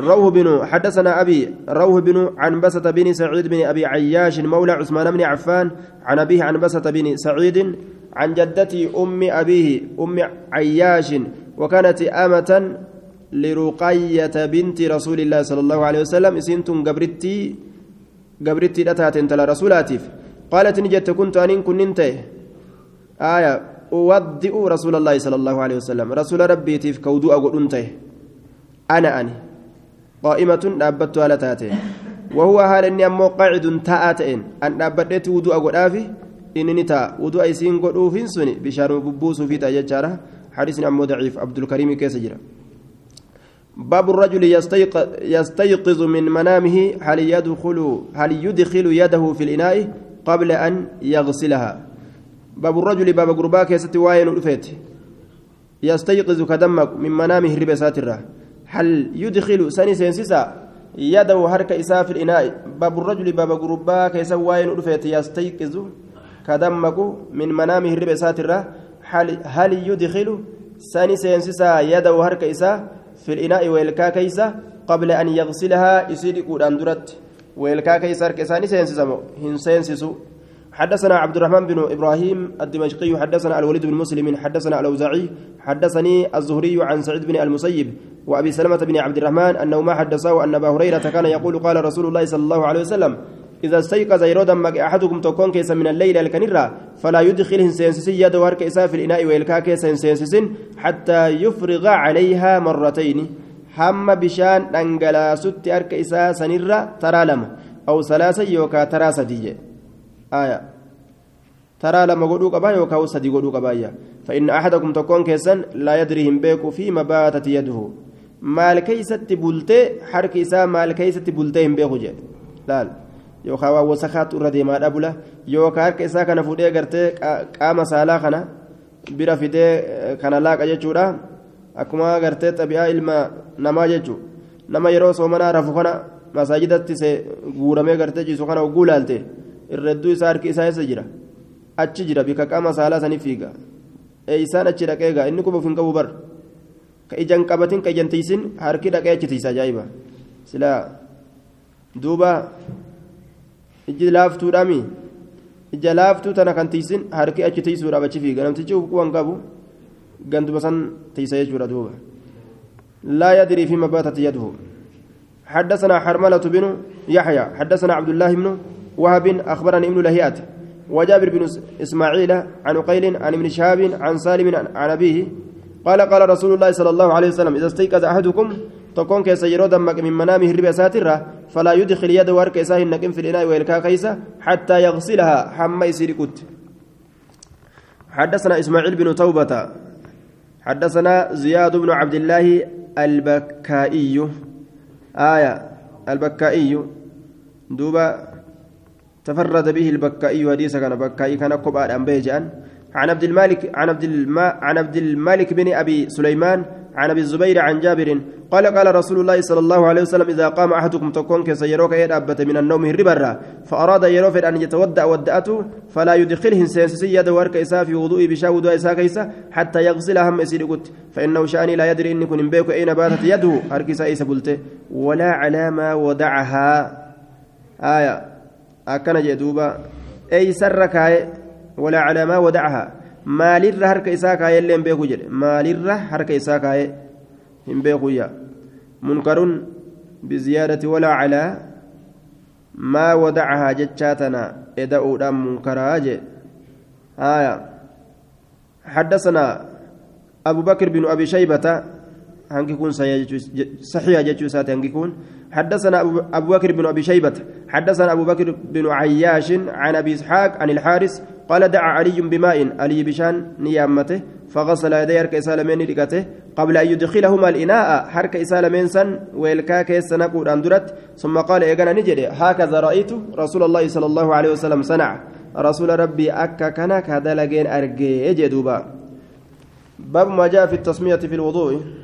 روح بن حدثنا أبي روح بن عن بسة بن سعيد بن أبي عياش مولى عثمان بن عفان عن أبيه عن بسة بن سعيد عن جدتي أم أبيه أم عياش وكانت آمة لرقية بنت رسول الله صلى الله عليه وسلم. سنتم قبرتي قبرتي لتات انت رسولاتيف قالت نجت كنت أن كنت آية أودئ رسول الله صلى الله عليه وسلم رسول ربي تيف كودو أقول أنته أنا أني قائمة نابت على تاتي وهو هذا إني أمو قاعد تاتين أن نابت ودو أقول آفي إنني تا ودو أيسين قد أوفين سني بشار ببوس في تاججارة حديث أمو ضعيف عبد الكريم كيسجرة باب الرجل يستيقظ, من منامه هل يدخل هل يدخل يده في الإناء قبل أن يغسلها؟ باب الرجل باب غربا كيست واين رفيت يستيقظ كدمك من منامه ربا ساترة هل يدخل سني سينسسا يده حركة إساء في الإناء؟ باب الرجل باب غربا كيست واين رفيت يستيقظ كدمك من منامه ربا ساترة هل يدخل سني سينسسا يده حركة إساء؟ في الإناء ويلكا كيسا قبل أن يغسلها يسير قرآن درت. weelkaa keessa keessa ni seensisaa hin حدثنا عبد الرحمن بن إبراهيم الدمشقي حدثنا الوليد بن مسلم حدثنا الأوزاعي حدثني الزهري عن سعيد بن المسيب وأبي سلمة بن عبد الرحمن أنهما حدثاه ان أبا هريرة كان يقول قال رسول الله صلى الله عليه وسلم إذا استيقظ yeroo dammaqe أحدكم tokkoon keessan من الليل halkan irraa فلا يدخل hin seensisin يده harka في الإناء weelkaa hin seensisin حتى يفرغ عليها مرتين. هم بشان أنجلا ست أرك إساء سنرة ترى لم أو ثلاثة يوكا ترى سدية آية. ترى لما قدوك أبا يوكا سدي قدوك أبايا. فإن أحدكم تكون كيسا لا يدريهم بيكو فيما باتت يده. keeysatti bultee harki isaa maal keeysatti bultee hin beeku jedhe laal yookaan waan wasakaatu irra deemaadha bula yookaan harka isaa kana fuudhee gartee qaama saalaa kana bira fidee kana laaqa jechuudha akkuma gartee xabi'aa ilma namaa jechuudha nama yeroo soomanaa rafu kana masaajidatti guuramee gartee ciisu kana hogguu laalte irreedduu isaa harki isaa eessa jira achi jira bika qaama saalaa sanii fiiga eeysaan achi dhaqeegaa inni quba hin qabu bar ijaan qabatin ka harki dhaqee achi tiisa ajaa'iba silaa duuba iji laaftuudhaami ija laaftuu tana kan tiisin harki achi tiisuudhaaf achi fiiga namtichi quban qabu ganduma san tiisa jechuudha duuba laa yadrii fi mabaatat yaduhu حدثنا حرملة بن يحيى حدثنا عبد الله بن وهب أخبرني ابن لهيات وجابر بن إسماعيل عن قيل عن ابن شهاب عن سالم عن أبيه قال قال رسول الله صلى الله عليه وسلم إذا استيقظ أحدكم تكون كيس يرو دمك من منامه الربا ساترة فلا يدخل يده ورك إساه النقم في الإناء ويلكا كيسة حتى يغسلها حما يسير كت حدثنا إسماعيل بن توبة حدثنا زياد بن عبد الله البكائي آية البكائي دوبا تفرد به البكائي حديث كان بكائي كان كبار أم بيجان عن عبد المالك عن عبد الما بن أبي سليمان عن أبي الزبير عن جابر قال قال رسول الله صلى الله عليه وسلم إذا قام أحدكم تكون كسيروك يدابت من النوم هربرا فأراد يروفد أن يتودع ودأته فلا يدخله سينسي يد ورك في وضوء بشا وضوء كيسا حتى يغسل هم قلت فإنه شأني لا يدري إني كن بيك أين باتت يده هركسا إيسا قلت ولا على ما ودعها آية أكن جدوبا أي سرك ولا على ما ودعها maalirra harka isaa kaayee illee hin beeku jedhe maalirra harka isaa kaayee hin beekuyya munkarun biziyaadati walaa calaa maa wadacahaa jechaa tana eda'uudhaan munkaraa jedhe haya حدثنا أبو بكر بن أبي شيبة هنكون صحيح جتشو ساتي هنكون حدثنا أبو بكر بن أبي شيبة حدثنا أبو بكر بن عياش عن أبي إسحاق عن الحارس قال دعا علي بماء. علي بشان نيامته فغسل يدي حرك إسالمين ركته قبل أن يدخلهما الإناء حرك إسالمين سن ويلكا كيسنا قرآن درت. ثم قال إيقنا نجري هكذا رأيت رسول الله صلى الله عليه وسلم صنع. رسول ربي أكا كان كهذا لقين أرقي جدوبا باب ما جاء في التسمية في الوضوء.